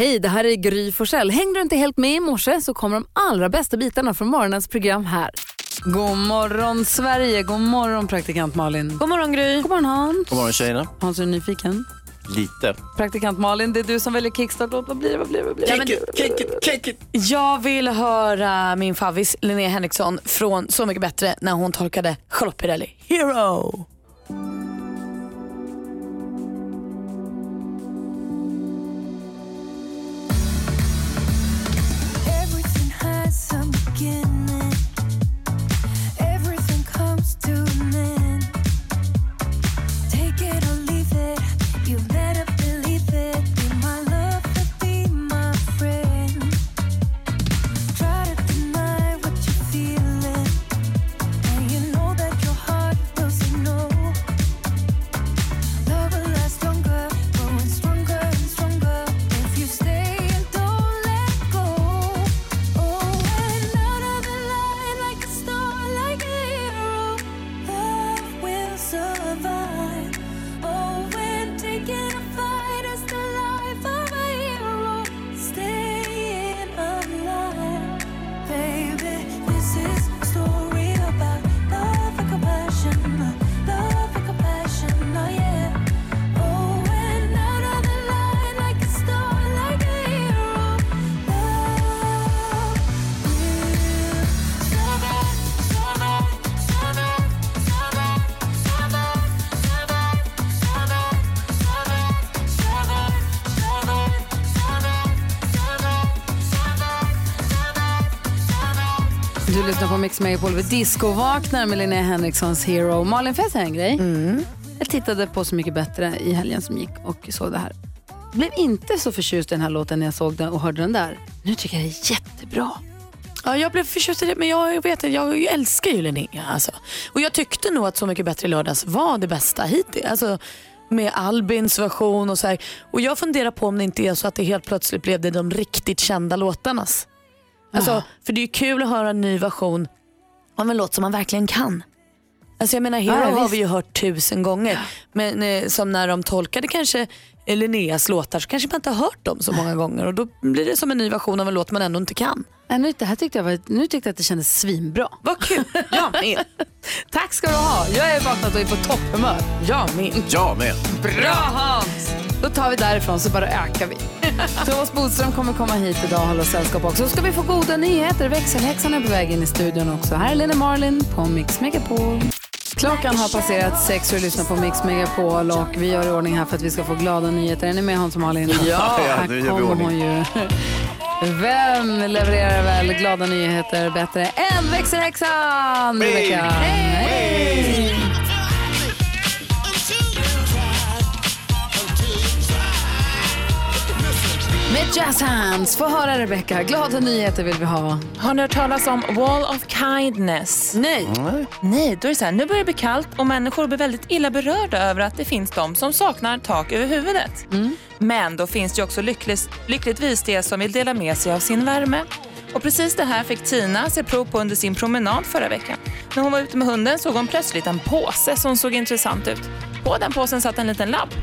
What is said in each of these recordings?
Hej, det här är Gry Forssell. Hängde du inte helt med i morse så kommer de allra bästa bitarna från morgonens program här. God morgon Sverige, god morgon praktikant Malin. God morgon Gry. God morgon Hans. God morgon tjejerna. Hans är du nyfiken? Lite. Praktikant Malin, det är du som väljer kickstart-låt. Vad blir det? Vad blir det? Vad blir det? Kick it, kick it, kick it. Jag vill höra min favvis Linnea Henriksson från Så mycket bättre när hon tolkade Charlotte Perrelli. Hero! Mix Megapol vid Disco-vaknar med Linnea Henrikssons Hero. Malin, får jag säga en grej? Jag tittade på Så mycket bättre i helgen som gick och såg det här. Blev inte så förtjust i den här låten när jag såg den och hörde den där. Nu tycker jag det är jättebra. Ja, jag blev förtjust i det, men jag vet att jag älskar ju Linnea. Alltså. Och jag tyckte nog att Så mycket bättre i lördags var det bästa hittills. Alltså, med Albins version och så här. Och jag funderar på om det inte är så att det helt plötsligt blev det de riktigt kända låtarnas. Alltså, För det är ju kul att höra en ny version av en låt som man verkligen kan. Alltså jag menar Hero Ja, har vi ju hört tusen gånger. Men eh, som när de tolkade kanske Linneas låtar så kanske man inte har hört dem så många gånger och då blir det som en ny version av en låt man ändå inte kan. Nej, nu, det här tyckte jag, var, nu tyckte jag att det kändes svinbra. Vad kul! Jag med. Tack ska du ha. Jag är vaknat och är på topphumör. Jag med. Jag med. Bra Hans! Då tar vi därifrån så bara ökar vi. Thomas Bodström kommer komma hit idag och hålla sällskap också. Så ska vi få goda nyheter. Växelhäxan är på väg in i studion också. Här är Lena Marlin på Mix Megapol. Klockan har passerat sex och du lyssnar på Mix Megapol och vi gör i ordning här för att vi ska få glada nyheter. Är ni med Hans och Malin? Ja, här nu gör vi kommer ordning. hon ju. Vem levererar väl glada nyheter bättre än växelhäxan? Hej! Rebecca? Med Jazz Hands. Få höra Rebecca. Glada nyheter vill vi ha. Har ni hört talas om Wall of Kindness? Nej. Nej, då är det så här, nu börjar det bli kallt och människor blir väldigt illa berörda över att det finns de som saknar tak över huvudet. Men då finns det också lyckligt, lyckligtvis de som vill dela med sig av sin värme. Och precis det här fick Tina se prov på under sin promenad förra veckan. När hon var ute med hunden såg hon plötsligt en påse som såg intressant ut. På den påsen satt en liten lapp.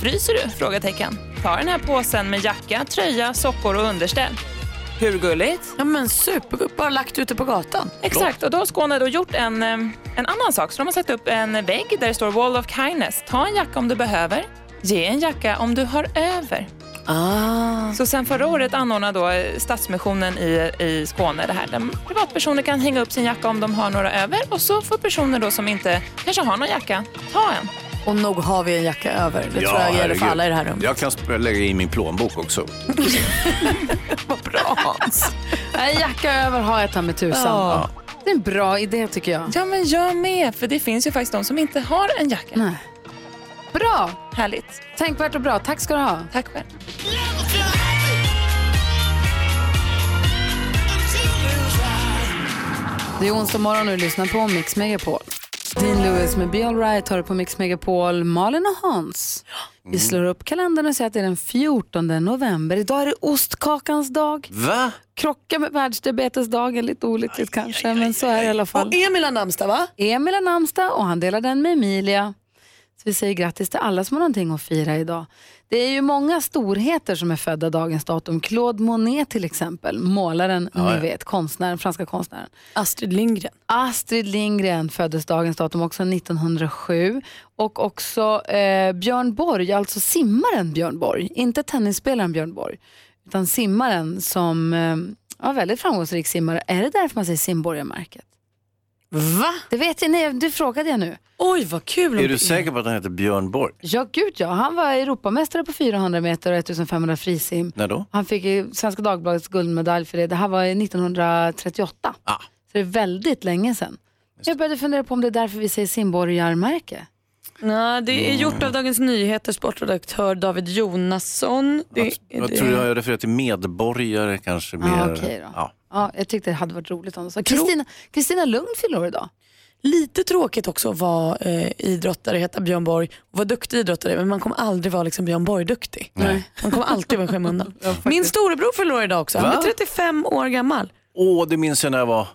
Fryser du? Frågetecken. Ta den här påsen med jacka, tröja, sockor och underställ. Hur gulligt? Ja men super, bara lagt ute på gatan. Exakt, och då har Skåne då gjort en, eh, en annan sak. Så de har satt upp en vägg där det står Wall of Kindness. Ta en jacka om du behöver. Ge en jacka om du har över. Ah. Så sen förra året anordnar då eh, Stadsmissionen i, i Skåne det här. Där privatpersoner kan hänga upp sin jacka om de har några över. Och så får personer då som inte kanske har någon jacka, ta en. Och nog har vi en jacka över. Det tror jag gäller för alla i det här rummet. Jag kan lägga i min plånbok också. Vad bra Hans. En jacka över har jag ta med tusan. Ja. Det är en bra idé tycker jag. Ja, men jag med. För det finns ju faktiskt de som inte har en jacka. Nej. Bra. Härligt. Tänkvärt och bra. Tack ska du ha. Tack själv. Det är onsdag morgon och du lyssnar på Mix Megapol. Dean Lewis med Be Alright har du på Mix Megapol. Malin och Hans. Vi slår upp kalendern och säger att det är den 14 november. Idag är det ostkakans dag. Va? Krocka med världsdiabetesdagen, lite olyckligt kanske, men så är det i alla fall. Och Emil har namnsdag va? Emil har namnsdag och han delar den med Emilia. Så vi säger grattis till alla som har någonting att fira idag. Det är ju många storheter som är födda dagens datum. Claude Monet till exempel, målaren, ni vet, konstnären, franska konstnären. Astrid Lindgren. Astrid Lindgren föddes dagens datum också 1907. Och också eh, Björn Borg, alltså simmaren Björn Borg. Inte tennisspelaren Björn Borg, utan simmaren som eh, var väldigt framgångsrik simmare. Är det därför man säger simborgarmärket? Va? Det vet jag, nej, det frågade jag nu. Oj vad kul. Är du säker på att han heter Björn Borg? Ja, gud ja. Han var Europamästare på 400 meter och 1500 frisim. När då? Han fick Svenska Dagbladets guldmedalj för det. Det här var 1938. Ah. Så det är väldigt länge sedan. Jag började fundera på om det är därför vi säger simborgarmärke. Nej, det är gjort av Dagens Nyheter sportredaktör David Jonasson. Det, Jag, jag det- tror jag refererar till medborgare kanske mer. Ah, då. Ja. Ja, jag tyckte det hade varit roligt om de sa. Kristina, Kristina Lugn fyller år idag. Lite tråkigt också att vara eh, idrottare, heta Björn Borg och vara duktig idrottare men man kommer aldrig vara liksom Björn Borg-duktig. Man kommer alltid vara i skymundan. Min storebror fyller år idag också. Han Va? är 35 år gammal. Åh, det minns jag när jag var.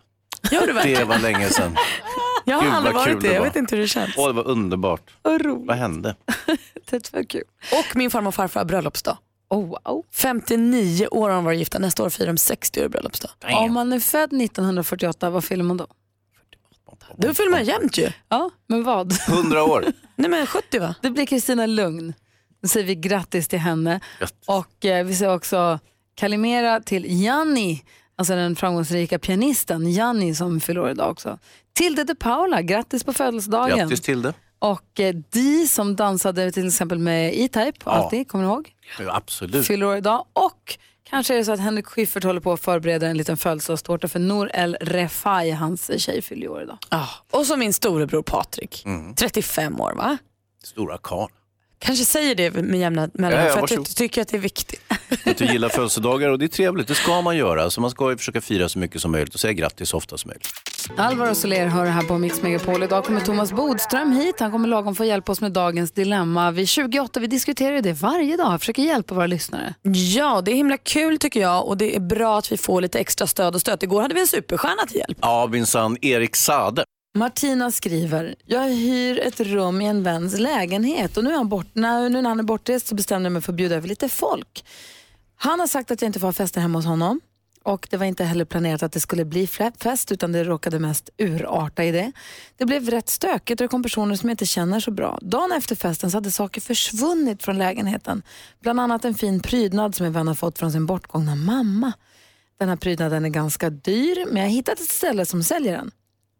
Gör du verkligen? Det var länge sedan. Jag har Gud, aldrig vad kul varit det. det Jag var. vet inte hur det känns. Åh, det var underbart. Vad roligt. Vad hände? Det var kul. Och min farmor och farfar har bröllopsdag. Oh, wow. 59 år har de varit gifta. Nästa år firar de 60 år bröllopsdag. Om man är född 1948, vad fyller man då? Då fyller man jämnt ju. Ja, men vad? 100 år. Nej men 70 va? Det blir Kristina Lugn. Då säger vi grattis till henne. Grattis. Och eh, vi säger också Kalimera till Janni, alltså den framgångsrika pianisten Janni som fyller år idag också. Tilde de Paula, grattis på födelsedagen. Grattis till det. Och eh, Di som dansade till exempel med E-Type, alltid, kommer ni ihåg? Ja, absolut. Fyller år idag. Och kanske är det så att Henrik Schyffert håller på att förbereda en liten födelsedagstårta för Nour El Refai, hans tjej fyller år idag. Ja. Och så min storebror Patrik. 35 år va? Stora karl. Kanske säger det med jämna mellanrum Ja, ja, för att jag tycker att det är viktigt. Att du gillar födelsedagar och det är trevligt. Det ska man göra. Så man ska ju försöka fira så mycket som möjligt och säga grattis så ofta som möjligt. Alvaro Soler hör det här på Mix Megapol. Idag kommer Thomas Bodström hit. Han kommer lagom få hjälpa oss med dagens dilemma. Vid 28, vi diskuterar ju det varje dag. Försöker hjälpa våra lyssnare. Ja, det är himla kul tycker jag och det är bra att vi får lite extra stöd och stöd. Igår hade vi en superstjärna till hjälp. Ja, minsann. Erik Sade. Martina skriver, jag hyr ett rum i en väns lägenhet och nu, är han bort, när, nu när han är bortrest så bestämde jag mig för att bjuda över lite folk. Han har sagt att jag inte får ha fester hemma hos honom och det var inte heller planerat att det skulle bli fest utan det råkade mest urarta i det. Det blev rätt stökigt och det kom personer som jag inte känner så bra. Dagen efter festen så hade saker försvunnit från lägenheten. Bland annat en fin prydnad som en vän har fått från sin bortgångna mamma. Den här prydnaden är ganska dyr men jag har hittat ett ställe som säljer den.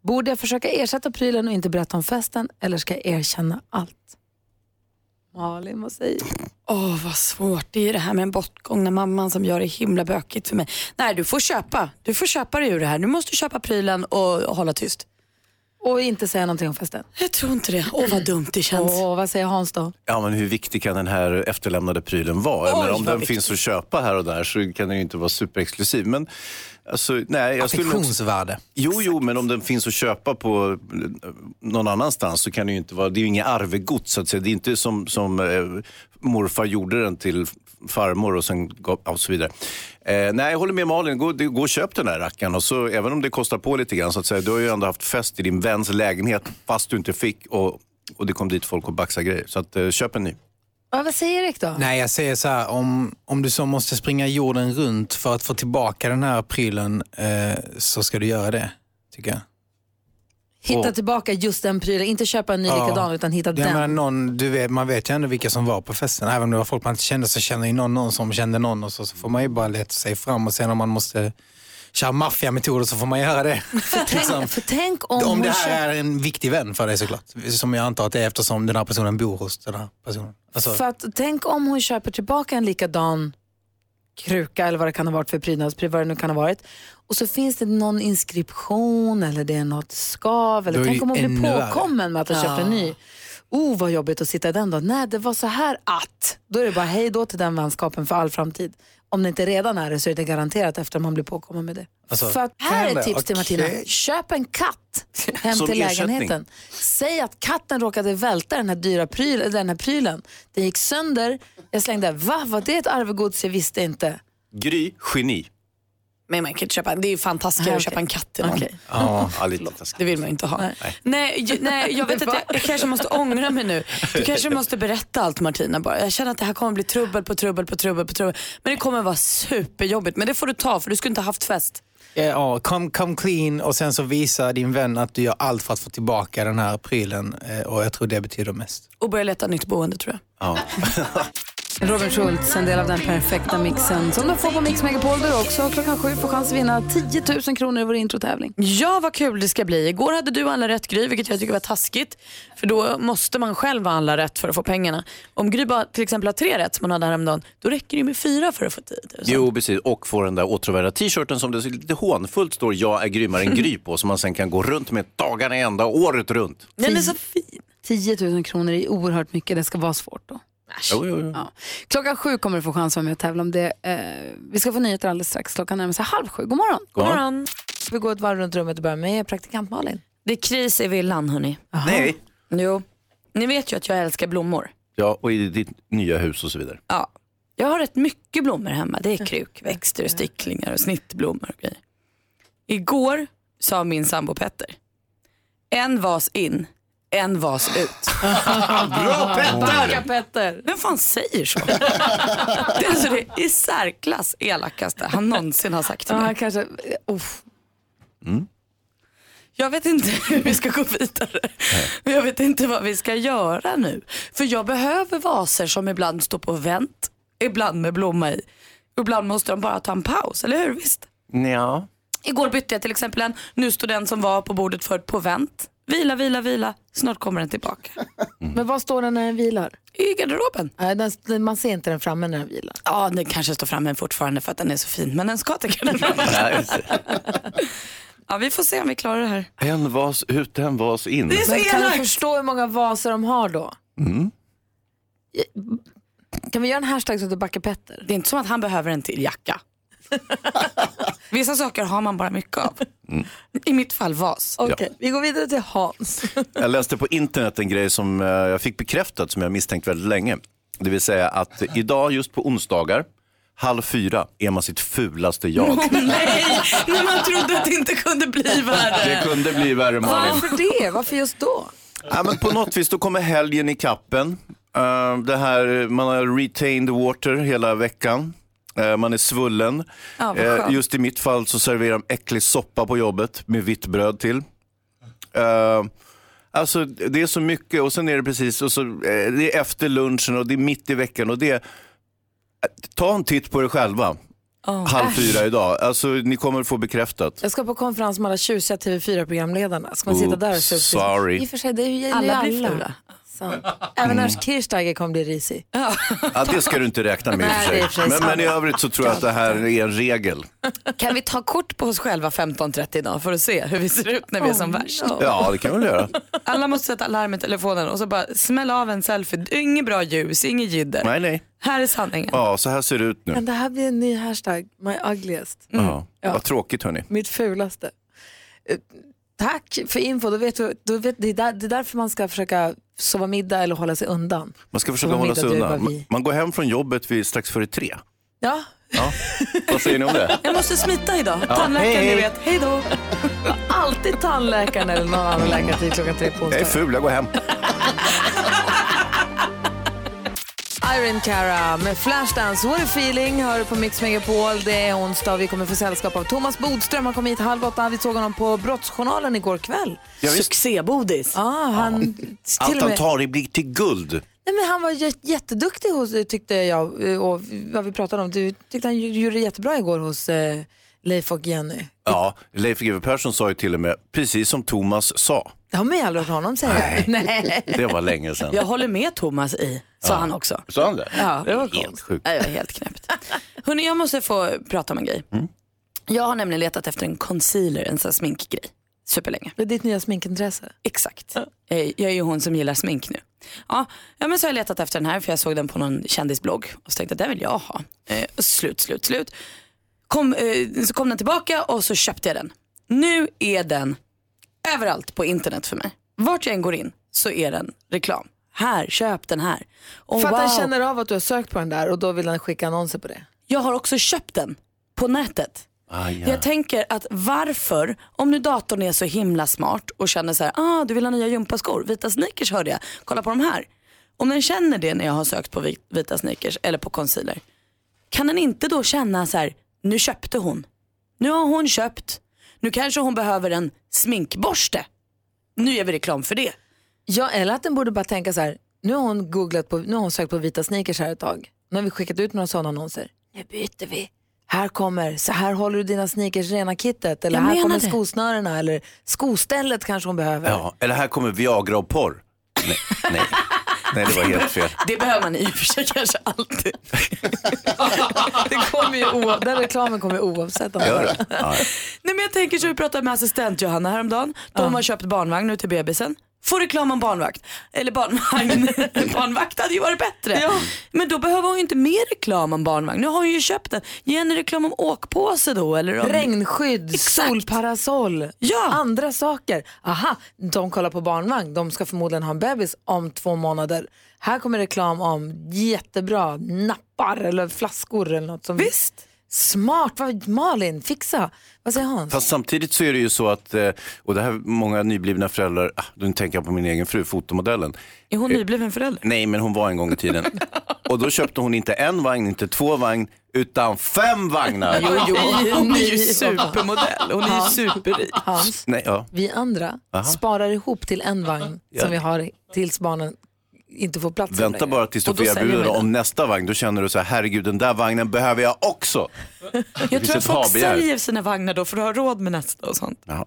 Borde jag försöka ersätta prylen och inte berätta om festen eller ska jag erkänna allt? Malin, vad säger du? Åh vad svårt, det är det här med en bortgångna mamman som gör det himla bökigt för mig. Nej du får köpa, du får köpa dig ur det här. Du måste köpa prylen och hålla tyst. Och inte säga någonting om festen. Jag tror inte det. Åh vad dumt det känns. Och vad säger Hans då? Ja, men hur viktig kan den här efterlämnade prylen vara? Oj, menar, om den viktig. finns att köpa här och där så kan den ju inte vara superexklusiv. Men alltså, nej, jag skulle. Affektionsvärde. Jo, jo, men om den finns att köpa på eh, någon annanstans så kan det ju inte vara, det är ju inget arvegods så att säga. Det är inte som, som eh, morfar gjorde den till farmor och sen och så vidare. Eh, nej, jag håller med Malin, gå, gå och köp den där rackaren och så, även om det kostar på lite grann så att säga, du har ju ändå haft fest i din väns lägenhet fast du inte fick och, och det kom dit folk och baxade grejer. Så att, eh, köp en ny. Ja, vad säger Erik då? Nej, jag säger så här, om, om du så måste springa jorden runt för att få tillbaka den här prylen eh, så ska du göra det, tycker jag. Hitta Och- tillbaka just den prylen, inte köpa en ny Ja. likadan utan hitta den. menar, någon, du vet, man vet ju ändå vilka som var på festen. Även om det var folk man inte kände så känner ju någon någon som kände någon och så, så får man ju bara leta sig fram och sen om man måste köra maffiametoder så får man göra det. Tänk, för tänk om, Om det här är en viktig vän för dig såklart. Som jag antar att det är eftersom den här personen bor hos den här personen. Alltså, För att, tänk om hon köper tillbaka en likadan kruka eller vad det kan ha varit för prydnadspryl, vad det nu kan ha varit. Och så finns det någon inskription eller det är något skav. Eller tänk om hon blir påkommen med att ha köpt en ny. Oh, vad jobbigt att sitta i den då. Nej, det var så här att. Då är det bara hej då till den vänskapen för all framtid. Om det inte redan är det så är det garanterat efter man blir påkommen med det. Alltså, för att, här är ett tips till. Martina. Köp en katt hem till lägenheten. Säg att katten råkade välta den här dyra pryl, den här prylen. Den gick sönder. Jag slängde, va? Var det ett arvegods? Jag visste inte. Gry, geni. Men man kan inte köpa, det är ju fantastiskt Nej, att okej. köpa en katt till någon. Okej. Ja, lite taskigt. Det vill man ju inte ha. Nej, ju- nej jag vet att jag, jag kanske måste ångra mig nu. Du kanske måste berätta allt Martina bara. Jag känner att det här kommer bli trubbel på trubbel på trubbel på trubbel. Men det kommer vara superjobbigt. Men det får du ta för du skulle inte ha haft fest. Ja, come, come clean och sen så visa din vän att du gör allt för att få tillbaka den här prylen eh, och jag tror det betyder mest. Och börja leta nytt boende tror jag. Ja. Robert Schultz, en del av den perfekta mixen som du får på Mix Megapol där du också klockan sju får chans att vinna 10 000 kronor i vår introtävling. Ja, vad kul det ska bli. Igår hade du alla rätt Gry, vilket jag tycker var taskigt. För då måste man själv ha alla rätt för att få pengarna. Om Gry bara till exempel har tre rätt som man hade häromdagen, då räcker det med fyra för att få 10 000. Jo, precis. Och få den där åtråvärda t-shirten som det lite hånfullt står “Jag är grymmare än Gry” på, som man sen kan gå runt med dagarna ända, året runt. Den är så fin. 10 000 kronor är oerhört mycket, det ska vara svårt då. Jo, jo, jo. Ja. Klockan sju kommer du få chans att vara med och tävla om det. Eh, vi ska få nyheter alldeles strax. Klockan närmar sig halv sju. God morgon. God morgon. morgon. Vi går ett varv runt rummet och börjar med praktikant Malin. Det är kris i villan hörni. Nej. Jo. Ni vet ju att jag älskar blommor. Ja, och i ditt nya hus och så vidare. Ja. Jag har rätt mycket blommor hemma. Det är krukväxter och sticklingar och snittblommor och grejer. Igår sa min sambo Petter, en vas in, en vas ut. Bra Backa Petter. Vem fan säger så? det är alltså det i särklass elakaste han någonsin har sagt till Ja, mig. han kanske, eh, uff. Jag vet inte hur vi ska gå vidare. Men jag vet inte vad vi ska göra nu. För jag behöver vaser som ibland står på vänt, ibland med blomma i. Ibland måste de bara ta en paus, eller hur? Visst? Ja. Igår bytte jag till exempel en, nu står den som var på bordet förut på vänt. Vila, vila, vila. Snart kommer den tillbaka. Men vad står den när den vilar? I garderoben. Nej, den, man ser inte den framme när den vilar. Ja, den kanske står framme fortfarande för att den är så fin. Men den ska till garderoben. Ja, vi får se om vi klarar det här. En vas ut, en vas in. Det är så Men kan du förstå hur många vaser de har då? Kan vi göra en hashtag så att du backar Petter? Det är inte som att han behöver en till jacka. Vissa saker har man bara mycket av. I mitt fall vas. Okej, vi går vidare till Hans. Jag läste på internet en grej som eh, jag fick bekräftat som jag misstänkt väldigt länge. Det vill säga att idag just på onsdagar, halv fyra, är man sitt fulaste jag. Nej, när man trodde att det inte kunde bli värre. Det kunde bli värre Malin. Varför det? Varför just då? Ja, men på något vis, då kommer helgen i kappen. Eh, det här, man har retained water hela veckan. Eh, man är svullen. Ja, Eh, just i mitt fall så serverar de äcklig soppa på jobbet med vitt bröd till. Eh, alltså det är så mycket och sen är det precis, och så, det är efter lunchen och det är mitt i veckan och det är, ta en titt på er själva. Halv fyra idag. Alltså ni kommer få bekräftat. Jag ska på konferens med alla tjusiga TV4-programledarna. Ska man sitta där och se upp sorry. I och för sig, det är ju Alla alla. blir fula. Sant. Även Ernst Kirchsteiger kommer bli risig. Ja, det ska du inte räkna med i och för sig. Men, men i övrigt så tror jag att det här är en regel. Kan vi ta kort på oss själva 15.30 idag för att se hur vi ser ut när vi är som värst? Ja, det kan vi väl göra. Alla måste sätta larm i telefonen och så bara smälla av en selfie. Inget bra ljus, inget jidder. Nej, nej. Här är sanningen. Ja, så här ser det ut nu. Men det här blir en ny hashtag, my ugliest. Ja. Vad tråkigt hörni. Mitt fulaste. Eh, Tack för info. Då vet du, då vet, det, är där, det är därför man ska försöka sova middag eller hålla sig undan. Man ska försöka Som hålla middag, sig undan. Man, går hem från jobbet vid strax före tre. Ja, Ja. Vad säger ni om det? Jag måste smita idag. Tandläkaren, hej, hej. ni vet. Hej då. alltid tandläkaren eller någon annan läkare till klockan tre på Jag är onsdag. ful, jag går hem. Irene Cara med Flashdance. What a feeling hör du på Mix Megapol. Det är onsdag och vi kommer få sällskap av Thomas Bodström. Han kom hit halv åtta. Vi såg honom på Brottsjournalen igår kväll. Ja. Succébodis. Ja, han, till Allt han tar i blir till guld. nej, men han var jä- jätteduktig hos, tyckte jag och vad vi pratade om. Du tyckte han gjorde det jättebra igår hos eh, Leif och Jenny. Ja, Leif GW Persson sa ju till och med, precis som Thomas sa. Det har man ju aldrig hört honom säga. Nej. Det var länge sedan. Jag håller med Thomas i, sa han också. Sa han det? Ja, det var Helt sjukt. Nej, det var helt knäppt. Hörrni, jag måste få prata om en grej. Jag har nämligen letat efter en concealer, en sån här sminkgrej, superlänge. Det är ditt nya sminkintresse. Exakt. Jag, jag är ju hon som gillar smink nu. Ja, ja, men så har jag letat efter den här för jag såg den på någon kändisblogg och så tänkte jag den vill jag ha. Eh, slut, slut, slut. Kom, eh, så kom den tillbaka och så köpte jag den. Nu är den överallt på internet för mig. Vart jag än går in så är den reklam. Här, köp den här. Och För att han wow, känner av att du har sökt på den där och då vill han skicka annonser på det. Jag har också köpt den på nätet. Ah, ja. Jag tänker att varför, om nu datorn är så himla smart och känner så här, ah du vill ha nya gympaskor, vita sneakers hörde jag, kolla på de här. Om den känner det när jag har sökt på vit- vita sneakers eller på concealer, kan den inte då känna så här, nu köpte hon, nu har hon köpt, nu kanske hon behöver en sminkborste. Nu gör vi reklam för det. Ja, eller att den borde bara tänka så här, nu har hon googlat på, nu har hon sökt på vita sneakers här ett tag. Nu har vi skickat ut några sådana annonser. Nu byter vi. Här kommer, så här håller du dina sneakers rena kittet. Eller Jag här kommer det. skosnörena eller skostället kanske hon behöver. Ja, eller här kommer Viagra och porr. Nej, nej. Nej det var helt fel. Det behöver man i och för sig kanske alltid. Det kommer ju o- den reklamen kommer ju oavsett. om Gör det. det? Ja. Nej men jag tänker så vi pratade med assistent Johanna häromdagen. De har köpt barnvagn nu till bebisen. Får reklam om barnvakt. Eller barnvagn. barnvakt hade ju varit bättre. Men då behöver hon ju inte mer reklam om barnvagn. Nu har hon ju köpt den. Ge henne reklam om åkpåse då. Eller om... Regnskydd, Exakt. solparasoll, Ja. andra saker. Aha, de kollar på barnvagn. De ska förmodligen ha en bebis om två månader. Här kommer reklam om jättebra nappar eller flaskor eller något. Som Visst. Smart, vad, Malin, fixa. Vad säger Hans? Fast samtidigt så är det ju så att, eh, och det här många nyblivna föräldrar, ah, nu tänker jag på min egen fru, fotomodellen. Är hon nybliven förälder? Nej, men hon var en gång i tiden. Och då köpte hon inte en vagn, inte två vagn, utan fem vagnar. Jo, hon är ju supermodell. Hon är ju superrik. Hans, Nej, ja. vi andra Aha. sparar ihop till en vagn Ja. som vi har tills barnen inte får plats Vänta längre. bara tills du får erbjudande om nästa vagn. Då känner du så här, herregud den där vagnen behöver jag också. Jag tror att folk habegär. säljer sina vagnar då för att ha råd med nästa och sånt. Jaha.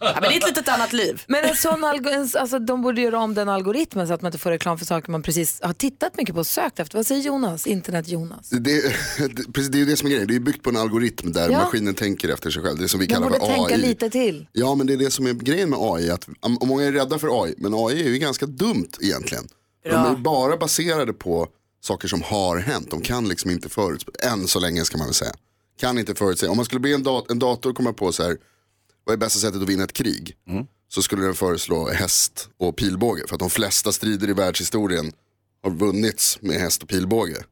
Ja, men det är ett litet annat liv. Men en sån algo- alltså, de borde göra om den algoritmen så att man inte får reklam för saker man precis har tittat mycket på och sökt efter. Vad säger Jonas? Internet-Jonas. Det, det, det är ju det som är grejen, det är byggt på en algoritm där Ja. maskinen tänker efter sig själv. Det är som vi kallar borde för tänka AI. lite till. Ja men det är det som är grejen med AI, att, och många är rädda för AI, men AI är ju ganska dumt egentligen. De är bara baserade på saker som har hänt, de kan liksom inte förutse, än så länge ska man väl säga. Kan inte förutse, om man skulle be en, dat- en dator komma på så här, vad är bästa sättet att vinna ett krig? Så skulle den föreslå häst och pilbåge, för att de flesta strider i världshistorien har vunnits med häst och pilbåge.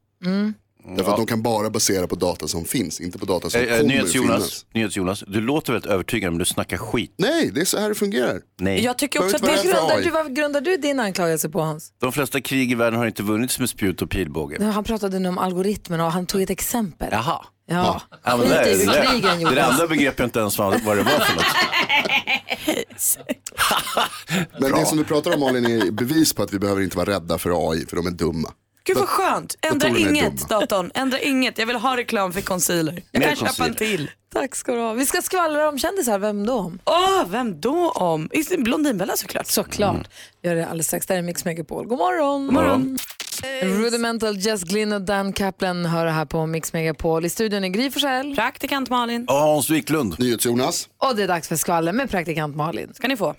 Därför att de kan bara basera på data som finns, inte på data som Eh, eh, kommer NyhetsJonas, finnas. NyhetsJonas, du låter väldigt övertygande men du snackar skit. Nej, det är så här det fungerar. Nej. Jag tycker också att det Grundar du, vad grundar du din anklagelse på Hans? De flesta krig i världen har inte vunnits med spjut och pilbåge. Han pratade nu om algoritmen och han tog ett exempel. Jaha. Ja, Ja, men det, det, krigen det, det andra begrep jag inte ens vad, vad det var för något. Men det som du pratar om Malin är bevis på att vi behöver inte vara rädda för AI, för de är dumma. Gud vad skönt. Ändra inget datorn. Ändra inget. Jag vill ha reklam för concealer. Jag Mer kan köpa en till. Tack ska du ha. Vi ska skvallra om kändisar, vem då? om? Åh, vem då om? Blondinbella såklart. Såklart. Vi gör det alldeles strax. Där är Mix Megapol. God morgon. God morgon. Rudimental, Jess Glynn och Dan Kaplan hör det här på Mix Megapol. I studion är Gry Forssell. Praktikant Malin. Hans Wiklund. NyhetsJonas, Och det är dags för skvaller med praktikant Malin. ska ni få.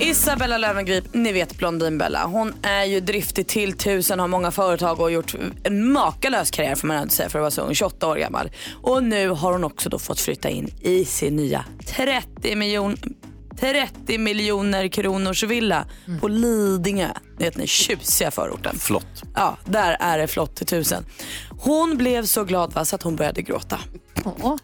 Isabella Löwengrip, ni vet Blondinbella. Hon är ju driftig till tusen, har många företag och har gjort en makalös karriär får man säga för att vara så ung, 28 år gammal. Och nu har hon också då fått flytta in i sin nya 30 miljon 30 miljoner kronors villa på Lidingö. Ni vet den tjusiga förorten. Flott. Ja, där är det flott till tusen. Hon blev så glad va, så att hon började gråta. Ja,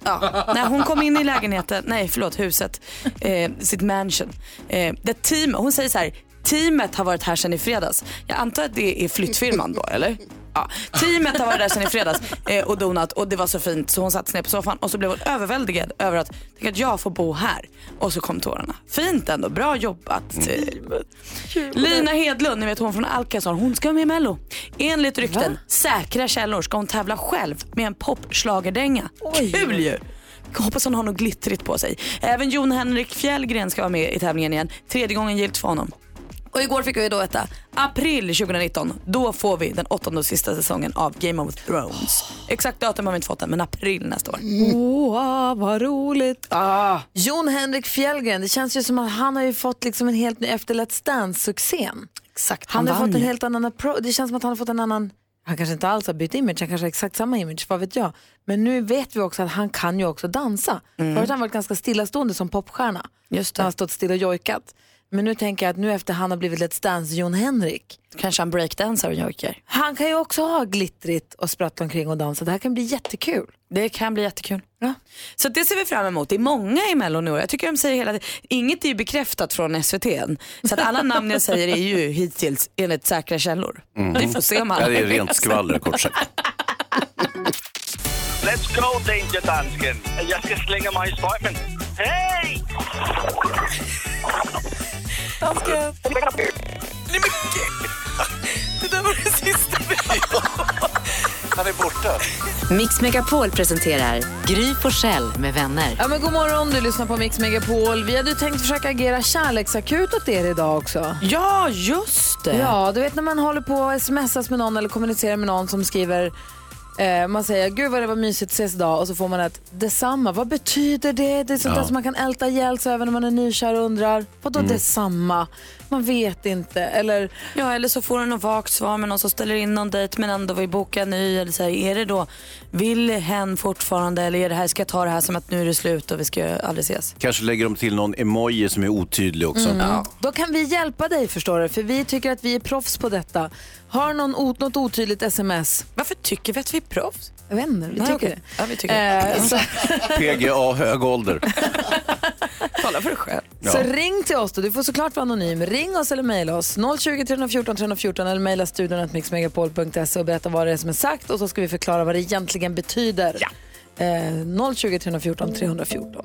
när hon kom in i lägenheten, nej förlåt huset, eh, sitt mansion. Eh, det team, hon säger så här, teamet har varit här sedan i fredags. Jag antar att det är flyttfirman då eller? Ja. Teamet har varit där sedan i fredags eh, och donat och det var så fint så hon satte sig ner på soffan och så blev hon överväldigad över att, tänk att jag får bo här. Och så kom tårarna. Fint ändå, bra jobbat. Eh, Lina Hedlund, ni vet hon från Alcazar, hon ska med i Mello. Enligt rykten, säkra källor, ska hon tävla själv med en popschlagerdänga. Kul ju! Hoppas hon har något glittrigt på sig. Även Jon Henrik Fjällgren ska vara med i tävlingen igen. Tredje gången gillt för honom. Och igår fick vi då veta, april 2019, då får vi den åttonde och sista säsongen av Game of Thrones. Exakt datum har vi inte fått än, men april nästa år. Åh, vad roligt. Ah. Jon Henrik Fjällgren, det känns ju som att han har ju fått liksom en helt ny efter Let's Dance-succén. Exakt, Han, han, har vann fått en helt annan approach. Det känns som att han har fått en annan, han kanske inte alls har bytt image, han kanske har exakt samma image, vad vet jag. Men nu vet vi också att han kan ju också dansa. Förut har han varit ganska stillastående som popstjärna. Just Han har det. stått still och jojkat. Men nu tänker jag att nu efter han har blivit Let's Dance Jon Henrik. Kanske han breakdansar och Jörker. Han kan ju också ha glittrigt och sprattla omkring och dansa. Det här kan bli jättekul. Det kan bli jättekul. Ja. Så det ser vi fram emot. Det är många i Mello nu. Jag tycker de säger hela tiden, inget är ju bekräftat från SVT än. Så att alla namn jag säger är ju hittills enligt säkra källor. Vi får se om alla Ja, det är rent skvaller kort sagt. Let's go Danger Dansken. Jag ska slänga mig i strömmen. Hej! Dansken. Nej men Det där var det sista Han är borta. Mix Megapol presenterar Gry Forssell med vänner. Ja, men god morgon, du lyssnar på Mix Megapol. Vi hade ju tänkt försöka agera kärleksakut åt er idag också. Ja, just det. Ja, du vet när man håller på att smsas med någon eller kommunicerar med någon som skriver eh, man säger gud vad det var mysigt ses idag och så får man ett detsamma. Vad betyder det? Det är sånt där som man kan älta ihjäl sig över när man är nykär och undrar. Vadå detsamma? Man vet inte. Eller Ja, eller så får du något vagt svar med någon som ställer in någon dejt men ändå vill boka en ny. Eller så här, är det då, vill hen fortfarande eller är det här, ska jag ta det här som att nu är det slut och vi ska aldrig ses? Kanske lägger de till någon emoji som är otydlig också. Mm. Då kan vi hjälpa dig förstår du, för vi tycker att vi är proffs på detta. Har någon ot- något otydligt sms? Varför tycker vi att vi är proffs? Jag vet inte, vi Nej, tycker det. Ja, vi tycker Eh, så, PGA hög ålder. Tala för dig själv. så ring till oss då. Du får såklart vara anonym. Ring oss eller mejla oss. 020 314 314 eller mejla studion att mixmegapol.se och berätta vad det är som är sagt och så ska vi förklara vad det egentligen betyder. Eh, 020 314 314.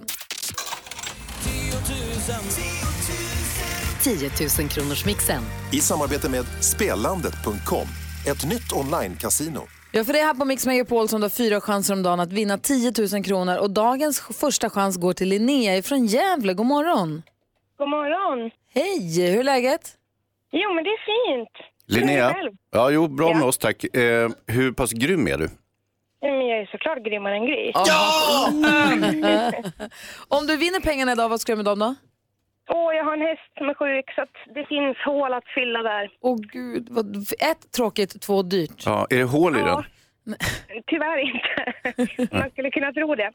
10 000 kronors mixen. I samarbete med Spellandet.com, ett nytt online-casino. Ja, för det är här på Mix Megapol som du har fyra chanser om dagen att vinna 10 000 kronor och dagens första chans går till Linnea från Gävle. God morgon! God morgon. Hej, hur är läget? Jo, men det är fint. Linnea? Ja, jo, bra Ja. med oss tack. Eh, hur pass grym är du? Men jag är såklart grymmare än Gry. Om du vinner pengarna idag, vad ska du med dem då? Åh, jag har en häst som är sjuk så att det finns hål att fylla där. Åh gud, vad, ett tråkigt, två dyrt. Ja, är det hål i Ja. den? Tyvärr inte. Man skulle kunna tro det.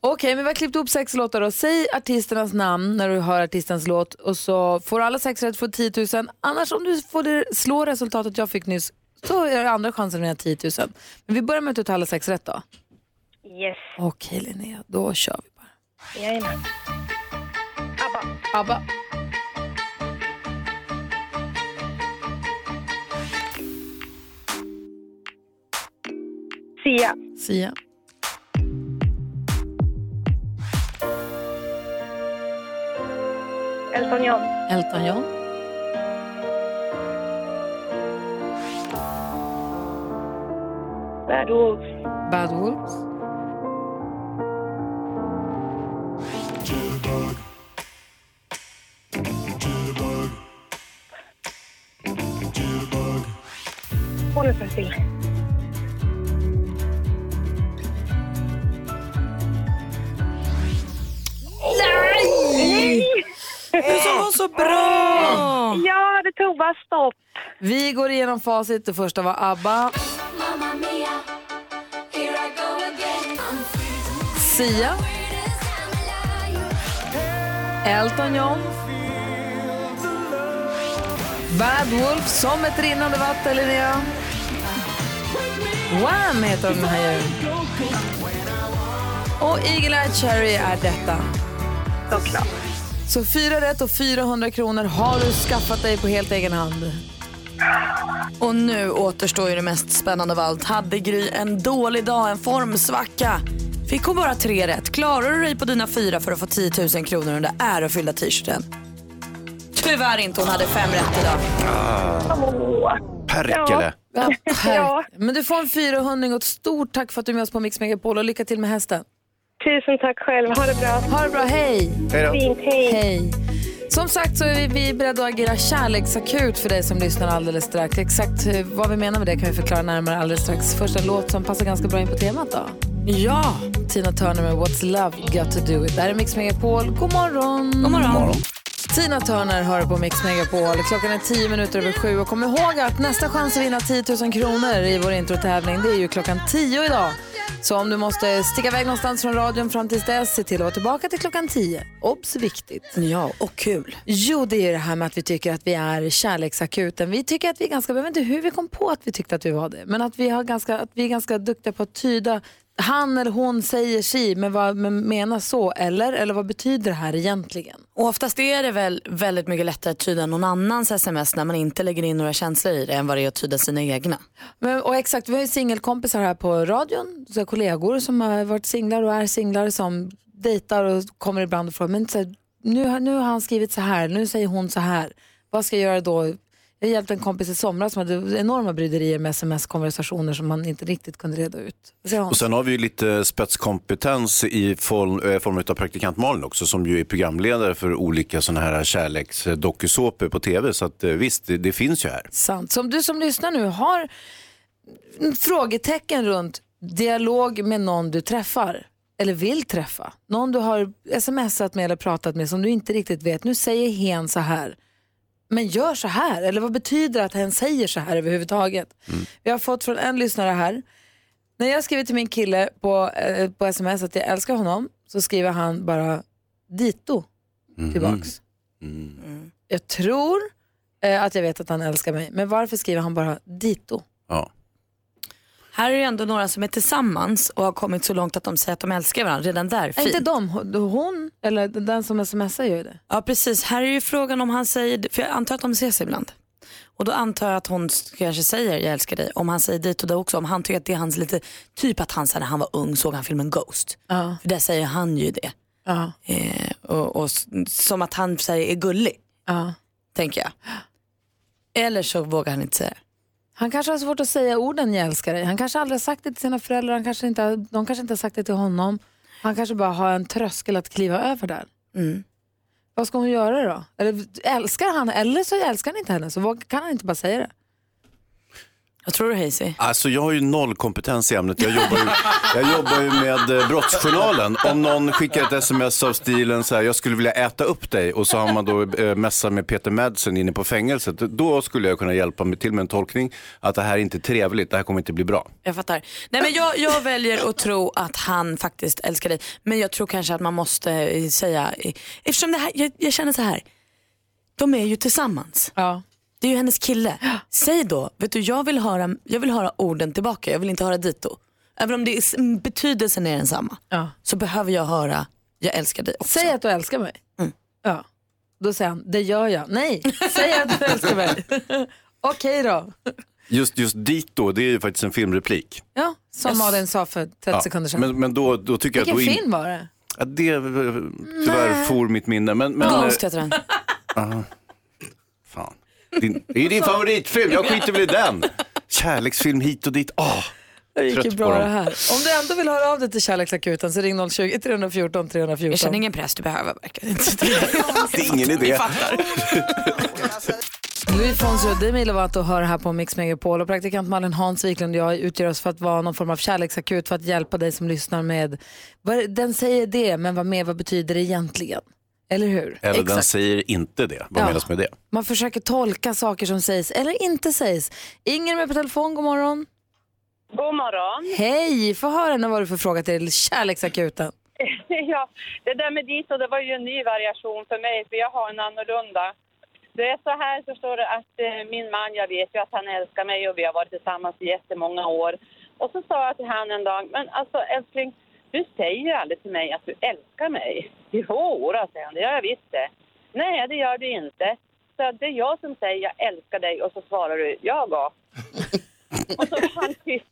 Okej, men vi har klippt ihop sex låtar då. Säg artisternas namn när du hör artistens låt och så får alla sex rätt för 10 000. Annars om du får det, slå resultatet jag fick nyss så är det andra chansen att vinna 10 000. Men vi börjar med att du tar alla sex rätt då. Yes, Okej Linnea, då kör vi bara. jajamän. Abba. Sia, Sia. Elton John, Elton John. Bad Wolves, Bad Wolves. Håll så still. Du som var så bra! Ja, det tog bara stopp. Vi går igenom facit. Det första var ABBA. Sia. Elton John. Bad Wolf, som ett rinnande vatten, Linnea. Wham heter de här ju. Och Eagle Eye Cherry är detta. Såklart. Så fyra rätt och 400 kronor har du skaffat dig på helt egen hand. Och nu återstår ju det mest spännande av allt. Hade Gry en dålig dag, en formsvacka? Fick hon bara tre rätt? Klarar du dig på dina fyra för att få 10 000 kronor där ärofyllda t-shirten? Tyvärr inte, hon hade fem rätt idag. Perkele. Ja, Ja. Men du får en 400 och ett stort tack för att du är med oss på Mix Megapol och lycka till med hästen. Tusen tack själv. Ha det bra. Ha det bra, hej! Hej då. Fint, hej. Hej! Som sagt så är vi- vi beredda att agera kärleksakut för dig som lyssnar alldeles strax. Exakt eh, vad vi menar med det kan vi förklara närmare alldeles strax. Först en låt som passar ganska bra in på temat då. Ja, Tina Turner med What's Love Got To Do It. Det här är Mix Megapol. God morgon! god morgon. Tina Turner hör på Mix Megapol. Klockan är tio minuter över sju. Och kom ihåg att nästa chans att vinna 10 000 kronor i vår introtävling det är ju klockan tio idag. Så om du måste sticka iväg någonstans från radion fram tills dess, se till att vara tillbaka till klockan 10. Obs, viktigt. Ja, och kul. Jo, det är det här med att vi tycker att vi är kärleksakuten. Vi tycker att vi är ganska, jag vet inte hur vi kom på att vi tyckte att vi var det, men att vi, har ganska, att vi är ganska duktiga på att tyda han eller hon säger si, men vad men menar så, eller? Eller vad betyder det här egentligen? Och oftast är det väl väldigt mycket lättare att tyda någon annans sms när man inte lägger in några känslor i det än vad det är att tyda sina egna. Men, och exakt, vi har ju singelkompisar här på radion, så kollegor som har varit singlar och är singlar som dejtar och kommer ibland och frågar, men så här, nu, nu har han skrivit så här, nu säger hon så här, vad ska jag göra då? Jag hjälpte en kompis i somras som hade enorma bryderier med sms-konversationer som man inte riktigt kunde reda ut. Och sen har vi ju lite spetskompetens i form, eh, form av praktikant Malin också som ju är programledare för olika sådana här kärleksdokusåpor på tv. Så att, eh, visst, det, det finns ju här. Sant. Så om du som lyssnar nu har frågetecken runt dialog med någon du träffar eller vill träffa, någon du har smsat med eller pratat med som du inte riktigt vet, nu säger hen så här, men gör så här, eller vad betyder det att hen säger så här överhuvudtaget? Vi har fått från en lyssnare här, när jag skriver till min kille på, eh, på sms att jag älskar honom så skriver han bara dito tillbaks. Jag tror eh, att jag vet att han älskar mig, men varför skriver han bara dito? Ja. Här är det ändå några som är tillsammans och har kommit så långt att de säger att de älskar varandra. Redan där, Är fint. inte de, hon eller den som smsar gör ju det. Ja precis, här är ju frågan om han säger, för jag antar att de ses ibland. Och då antar jag att hon kanske säger jag älskar dig. Om han säger dit och då också, om han tycker att det är hans lite, typ att han när han var ung såg han filmen Ghost. Ja. För där säger han ju det. Ja. Eh, och, och som att han säger är gullig, Ja. tänker jag. Eller så vågar han inte säga. Han kanske har svårt att säga orden jag älskar dig. Han kanske aldrig har sagt det till sina föräldrar, han kanske inte, har- de kanske inte har sagt det till honom. Han kanske bara har en tröskel att kliva över där. Mm. Vad ska hon göra då? Eller älskar han eller så älskar han inte henne, så kan han inte bara säga det? Jag tror du Hazy? Alltså jag har ju noll kompetens i ämnet. Jag jobbar ju, jag jobbar ju med eh, Brottsjournalen. Om någon skickar ett sms av stilen så här, jag skulle vilja äta upp dig och så har man då eh, messat med Peter Madsen inne på fängelset. Då skulle jag kunna hjälpa mig till med en tolkning att det här är inte trevligt, det här kommer inte bli bra. Jag fattar. Nej, men jag, jag väljer att tro att han faktiskt älskar dig. Men jag tror kanske att man måste eh, säga, eh, eftersom det här, jag, jag känner så här, de är ju tillsammans. Ja. Det är ju hennes kille. Säg då, vet du jag vill höra, jag vill höra orden tillbaka, jag vill inte höra dito. Även om det är, betydelsen är densamma Ja. så behöver jag höra jag älskar dig också. Säg att du älskar mig. Mm. Ja. Då säger han, det gör jag. Nej, säg att du älskar mig. Okej då. Just, just dit då, det är ju faktiskt en filmreplik. Ja, som Yes. Malin sa för 30 Ja, sekunder sedan. Men, men då, då tycker Vilken jag att då film var det? Ja, det eh, tyvärr for mitt minne. Men, men, Ghost heter den. Din, det är din favoritfilm, jag skiter väl i den. Kärleksfilm hit och dit. Åh, Det gick ju bra det här. Om du ändå vill höra av dig till Kärleksakuten så ring 020 314 314. Jag känner ingen press du behöver verkligen inte. Det är ingen idé. Louis Fonsi och Demi Lovato hör här på Mix Megapol och praktikant Malin Hans Wiklund och jag utgör oss för att vara någon form av kärleksakut för att hjälpa dig som lyssnar med, den säger det men vad med vad betyder det egentligen? Eller hur? Eller den säger inte det. Vad Ja. menas med det? Man försöker tolka saker som sägs eller inte sägs. Inger med på telefon, god morgon. God morgon. Hej, få höra nu vad du för fråga till kärleksakuten. ja, det där med dit och det var ju en ny variation för mig för jag har en annorlunda. Det är så här förstår du att eh, min man, jag vet ju att han älskar mig och vi har varit tillsammans i jättemånga år. Och så sa jag till han en dag, men alltså älskling, du säger ju aldrig till mig att du älskar mig. Jo, då, säger han, det gör jag visst det. Nej, det gör du inte. Så det är jag som säger jag älskar dig och så svarar du, jag då. Och så var, han tyst,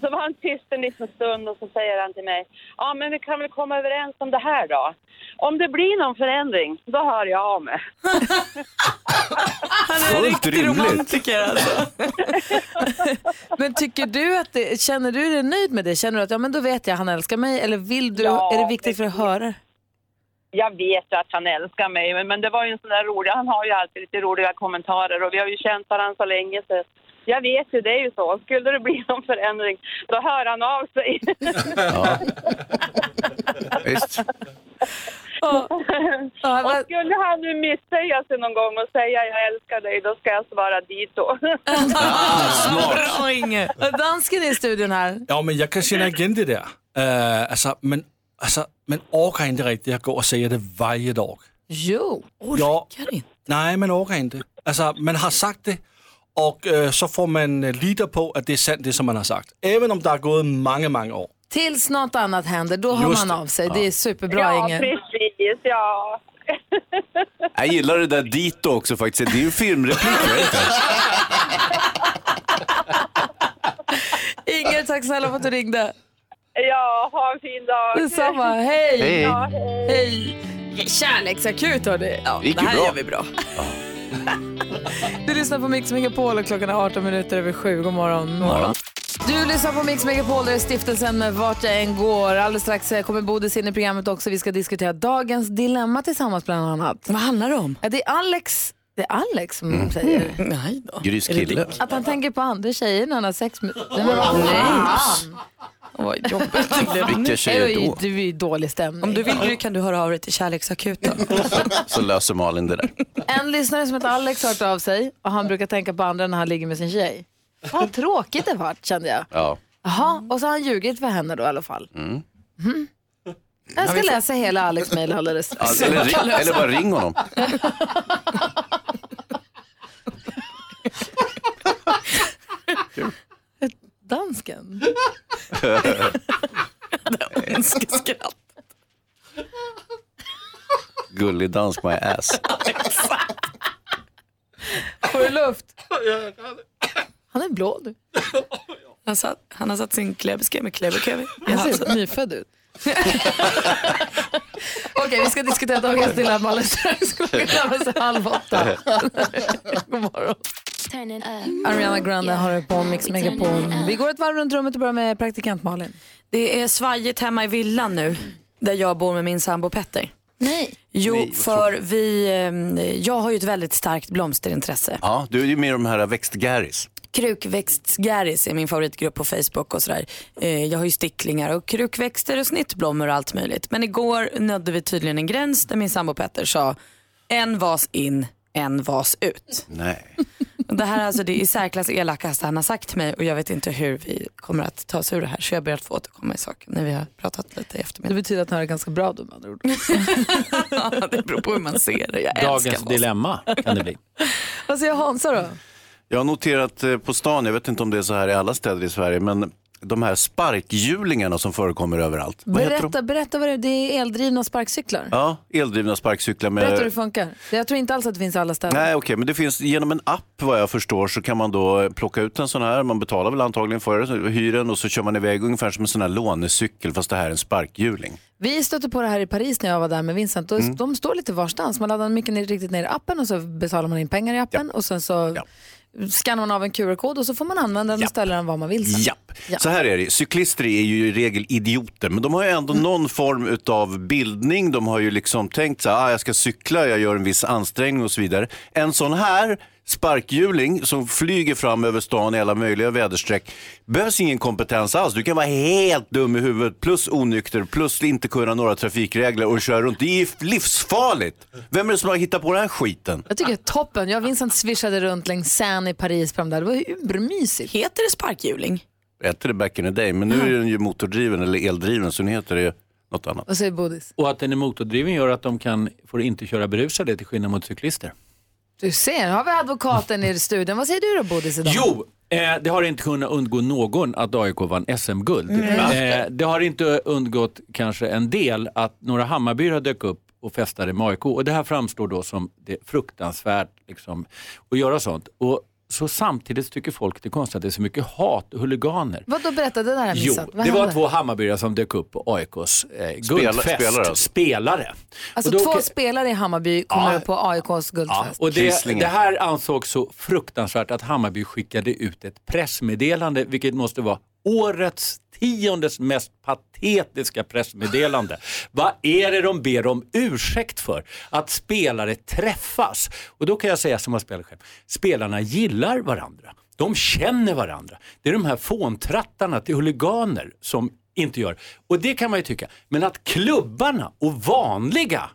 så var han tyst en liten stund och så säger han till mig, ja men vi kan väl komma överens om det här då. Om det blir någon förändring, då hör jag av mig. Fullt rimligt. alltså. Men tycker du att det, känner du dig nöjd med det? Känner du att ja, men då vet jag han älskar mig eller vill du, Ja, är det viktigt för dig att höra? Jag vet ju att han älskar mig, men, men det var ju en sån där rolig, han har ju alltid lite roliga kommentarer och vi har ju känt varandra så länge så jag vet ju, det är ju så. Skulle det bli någon förändring, då hör han av sig. Ja. Visst. Och skulle han nu misssäga sig någon gång och säga jag älskar dig, då ska jag svara dit då. Bra Inge. Dansken är i studion här. Ja, men jag kan känna igen det där. Uh, alltså, men, alltså, men orkar inte riktigt att gå och säga det varje dag. Jo, orkar inte. Nej, man orkar inte. Alltså, man har sagt det och eh, så får man eh, lita på att det är sant det som man har sagt. Även om det har gått många, många år. Tills något annat händer, då hör Just man det. av sig. Ja. Det är superbra ja, Inge. precis. Ja. Jag gillar det där dito också faktiskt. Det är ju en filmreplik? Inger, tack snälla för att du ringde. Ja, ha en fin dag. Detsamma, hej! Hej. Ja, hej. Hej! Kärleksakut hörni. Ja, Det gick det ju här bra. gör vi bra. Du lyssnar på Mix Megapol och klockan är 18 minuter över sju. God morgon. morgon. Du lyssnar på Mix Megapol, det är stiftelsen med Vart jag än går. Alldeles strax eh, kommer Bodis in i programmet också. Vi ska diskutera dagens dilemma tillsammans bland annat. Vad handlar det om? Ja, det är Alex, det är Alex som säger Nej då. Grys kille. att han tänker på andra tjejer när han har sex med... Nej, men Nej. fan. Vad jobbigt det blev. Vilka tjejer då? Du är i dålig stämning. Om du vill du kan du höra av dig till kärleksakuten. Så löser Malin det där. En lyssnare som heter Alex har hört av sig och han brukar tänka på andra när han ligger med sin tjej. Vad tråkigt det vart kände jag. Ja. Jaha, och så har han ljugit för henne då i alla fall. Mm. Mhm. Jag ska läsa hela Alex mejl alldeles Ja, eller, ring, eller bara ring honom. Dansken. Skratt. Gullig dansk my ass. Får du luft? Han är blå du. Han, satt, han har satt sin klebeske med klebekevi. Han ser nyfödd ut. Okej, vi ska diskutera dagens dilemma alldeles strax. Klockan sig halv åtta. God morgon. Ariana Grande har det på Mix Megapol. Vi går ett varv runt rummet och börjar med praktikant Malin. Det är svajigt hemma i villan nu, där jag bor med min sambo Petter. Nej. Jo, Nej, för vi, eh, jag har ju ett väldigt starkt blomsterintresse. Ja, du är ju med i de här växtgäris. Krukväxtgäris är min favoritgrupp på Facebook och sådär. Eh, jag har ju sticklingar och krukväxter och snittblommor och allt möjligt. Men igår nådde vi tydligen en gräns där min sambo Petter sa en vas in, en vas ut. Nej. Och Det här är alltså det i särklass elakaste han har sagt till mig och jag vet inte hur vi kommer att ta oss ur det här. Så jag ber att få återkomma i saken när vi har pratat lite i eftermiddag. Det betyder att han det ganska bra då med andra ord. ja, det beror på hur man ser det. Jag Dagens dilemma kan det bli. Vad säger Hansa då? Jag har noterat eh, på stan, jag vet inte om det är så här i alla städer i Sverige, men de här sparkhjulingarna som förekommer överallt. Vad? Berätta, berätta vad det är. Det är eldrivna sparkcyklar. Ja, eldrivna sparkcyklar med... Berätta hur det funkar. Jag tror inte alls att det finns alla ställen. Nej, okej, men det finns genom en app vad jag förstår så kan man då plocka ut en sån här, man betalar väl antagligen för det, så hyr den och så kör man iväg ungefär som en sån här lånecykel fast det här är en sparkhjuling. Vi stötte på det här i Paris när jag var där med Vincent. Mm. De står lite varstans. Man laddar mycket ner, riktigt ner i appen och så betalar man in pengar i appen och sen så skannar man av en QR-kod och så får man använda den och ställa den var man vill sen. Japp. Så här är det, cyklister är ju i regel idioter, men de har ju ändå någon form av bildning. De har ju liksom tänkt så här, ah, jag ska cykla, jag gör en viss ansträngning och så vidare. En sån här sparkhjuling som flyger fram över stan i alla möjliga väderstreck behövs ingen kompetens alls. Du kan vara helt dum i huvudet, plus onykter, plus inte kunna några trafikregler och köra runt. Det är livsfarligt. Vem är det som har hittat på den här skiten? Jag tycker det är toppen. Jag och Vincent swishade runt längs Seine i Paris på de där. Det var urmysigt. Heter det sparkhjuling? Hette det back in the day, men nu är den ju motordriven eller eldriven så nu heter det något annat. Vad säger Bodis? Och att den är motordriven gör att de kan, får inte köra berusade till skillnad mot cyklister. Du ser, har vi advokaten i studion. Vad säger du då Bodis idag? Jo, eh, det har inte kunnat undgå någon att AIK vann SM-guld. Mm. Eh, det har inte undgått kanske en del att några Hammarbyar dök upp och festade med AIK. Och det här framstår då som det fruktansvärt liksom, att göra sånt. Och så samtidigt tycker folk det är konstigt att det är så mycket hat och huliganer. Vad då berätta, det där jag Jo, missat. Vad det var två Hammarbyar som dök upp på AIKs eh, guldfest. spelare alltså. Spelare. Alltså Och då- två spelare i Hammarby kommer Ja. på AIKs Ja, guldfest. och det, det här ansågs så fruktansvärt att Hammarby skickade ut ett pressmeddelande, vilket måste vara årets tiondes mest patetiska pressmeddelande. Vad är det de ber om ursäkt för? Att spelare träffas. Och då kan jag säga som har spelat själv, spelarna gillar varandra. De känner varandra. Det är de här fåntrattarna till huliganer som inte gör. Och det kan man ju tycka. Men att klubbarna och vanliga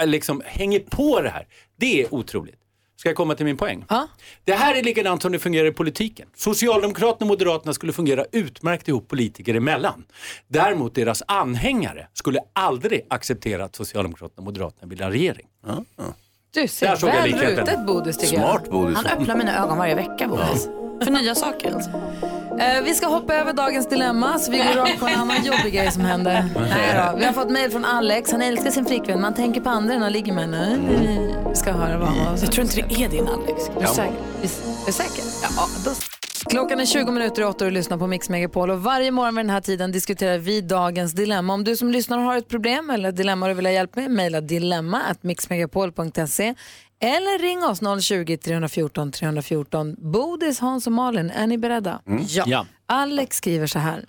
eh, liksom hänger på det här. Det är otroligt. Ska jag komma till min poäng? Det här är likadant som det fungerar i politiken. Socialdemokraterna och Moderaterna skulle fungera utmärkt ihop politiker emellan. Däremot deras anhängare skulle aldrig acceptera att Socialdemokraterna och Moderaterna bildar regering. Du Där ser såg jag väl rutet Bodis tycker Smart, jag. Bodis. Han öppnar mina ögon varje vecka Bodis. För nya saker. Alltså. Eh, vi ska hoppa över dagens dilemma så vi går rakt på en annan jobbig grej som hände. Nej då. Vi har fått mejl från Alex. Han älskar sin flickvän. Man tänker på andra när han ligger med henne. Vi ska höra vad han har Jag tror inte det är din Alex. Är du säker? Är du säker? Ja, då... Klockan är 20 minuter i åtta och du lyssnar på Mix Megapol och varje morgon vid den här tiden diskuterar vi dagens dilemma. Om du som lyssnar har ett problem eller ett dilemma du vill ha hjälp med, mejla dilemma mixmegapol.se eller ring oss 020-314 314. Bodis, Hans och Malin, är ni beredda? Mm. Ja. Ja. Alex skriver så här.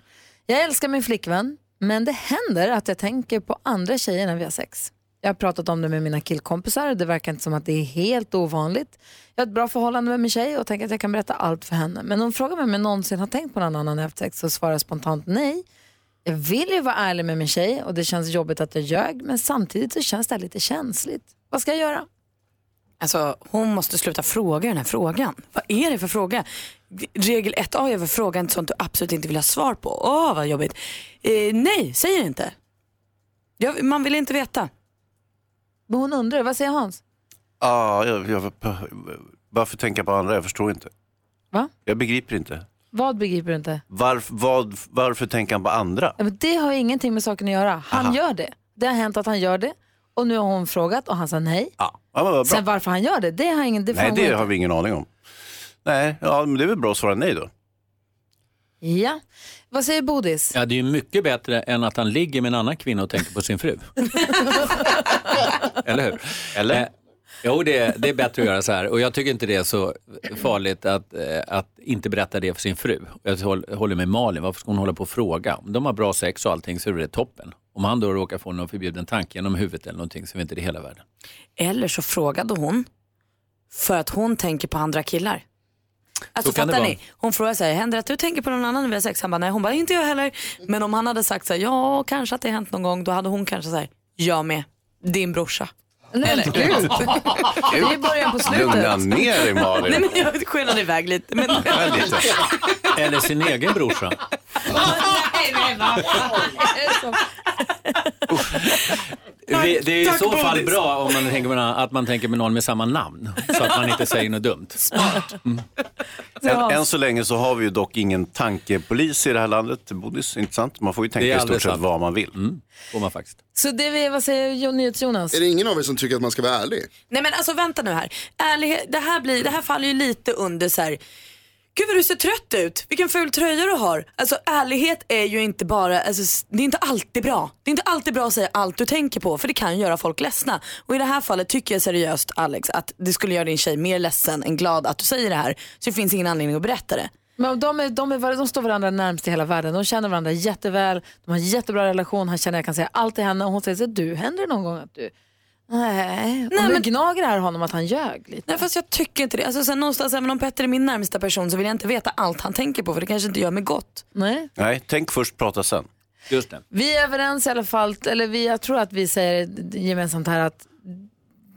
Jag älskar min flickvän, men det händer att jag tänker på andra tjejer när vi har sex. Jag har pratat om det med mina killkompisar och det verkar inte som att det är helt ovanligt. Jag har ett bra förhållande med min tjej och tänker att jag kan berätta allt för henne. Men hon frågar mig om jag någonsin har tänkt på någon annan efter sex så svarar spontant nej. Jag vill ju vara ärlig med min tjej och det känns jobbigt att jag ljög men samtidigt så känns det här lite känsligt. Vad ska jag göra? Alltså, hon måste sluta fråga den här frågan. Vad är det för fråga? Regel 1A är väl frågan sånt du absolut inte vill ha svar på. Åh, vad jobbigt. Eh, nej, säg det inte. Jag, man vill inte veta. Men hon undrar, vad säger Hans? Ah, jag, jag, varför tänka på andra? Jag förstår inte. Va? Jag begriper inte. Vad begriper du inte? Varf, vad, varför tänker han på andra? Ja, men det har ingenting med saken att göra. Han Aha. gör det. Det har hänt att han gör det och nu har hon frågat och han sa nej. Ja, men vad bra. Sen varför han gör det, det har ingen... Det Nej, framgår det inte. har vi ingen aning om. Nej, ja, men det är väl bra att svara nej då. Ja. Vad säger Bodis? Ja, det är ju mycket bättre än att han ligger med en annan kvinna och tänker på sin fru. Eller hur? Eller? Eh, jo, det är, det är bättre att göra så här. Och jag tycker inte det är så farligt att, eh, att inte berätta det för sin fru. Jag håll- håller med Malin, varför ska hon hålla på och fråga? Om de har bra sex och allting så är det toppen. Om han då råkar få någon förbjuden tanke genom huvudet eller någonting så är inte det hela världen. Eller så frågade hon för att hon tänker på andra killar. Alltså Så fattar vara. ni? Hon frågar sig, händer det att du tänker på någon annan när vi har sex? Han bara, nej. Hon bara, inte jag heller. Men om han hade sagt så här, ja kanske att det har hänt någon gång, då hade hon kanske sagt, jag med, din brorsa. Nej, Eller? gud. Det är början på slutet. Lugna ner dig Malin. Nej men jag skenade iväg lite. Men... Ja, lite. Eller sin egen brorsa. nej, nej, vad Det, det är i Tack, så fall Bodis. bra om man tänker med, någon- att man tänker med någon med samma namn. Så att man inte säger något dumt. Än, än så länge så har vi ju dock ingen tankepolis i det här landet, Bodis, inte sant? Man får ju tänka i stort sett vad man vill. Får man faktiskt. Så det vi, vad säger Jo- NyhetsJonas? Är det ingen av er som tycker att man ska vara ärlig? Nej men alltså vänta nu här. Ärlighet, det, här blir, det här faller ju lite under så här. Gud vad du ser trött ut, vilken ful tröja du har. Alltså ärlighet är ju inte bara, alltså, det är inte alltid bra. Det är inte alltid bra att säga allt du tänker på för det kan göra folk ledsna. Och i det här fallet tycker jag seriöst Alex att det skulle göra din tjej mer ledsen än glad att du säger det här. Så det finns ingen anledning att berätta det. Men de, är, de, är, de står varandra närmst i hela världen. De känner varandra jätteväl. De har en jättebra relation. Han känner att jag kan säga allt till henne. Och hon säger så du, händer det någon gång att du... Nej. Och nu gnager det här honom att han ljög lite. Nej fast jag tycker inte det. Alltså, sen någonstans, även om Petter är min närmsta person så vill jag inte veta allt han tänker på för det kanske inte gör mig gott. Nej. Nej, tänk först, prata sen. Just det. Vi är överens i alla fall, eller vi, jag tror att vi säger gemensamt här att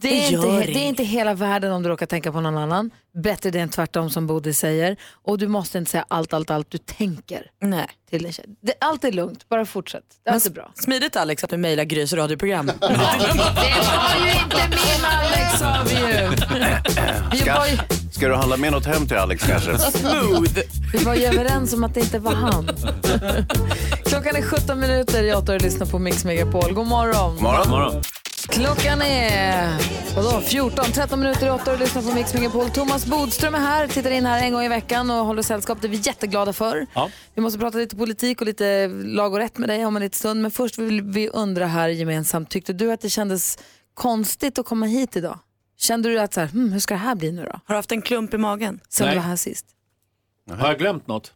det är, Det inte, det är inte hela världen om du råkar tänka på någon annan. Bättre det än tvärtom som Bodil säger. Och du måste inte säga allt, allt, allt du tänker Nej. till en tjej. Det, allt är lugnt, bara fortsätt. Det är alltid bra. Smidigt Alex att du mejlar Grys radioprogram. Det var ju inte min Alex sa vi ju. Vi Ska, var ju, ska du handla med något hem till Alex kanske? Smooth. vi var ju överens om att det inte var han. Klockan är 17 minuter i 8 och lyssnar på Mix Megapol. God morgon. Morgon. Morgon. Klockan är vadå, 14, 13 minuter i 8 och lyssnar på Mix Megapol. Thomas Bodström är här, tittar in här en gång i veckan och håller sällskap. Det är vi jätteglada för. Ja. Vi måste prata lite politik och lite lag och rätt med dig om en liten stund. Men först vill vi undra här gemensamt, tyckte du att det kändes konstigt att komma hit idag? Kände du att så här, hmm, hur ska det här bli nu då? Har du haft en klump i magen? Sen du var här sist. Har jag glömt något?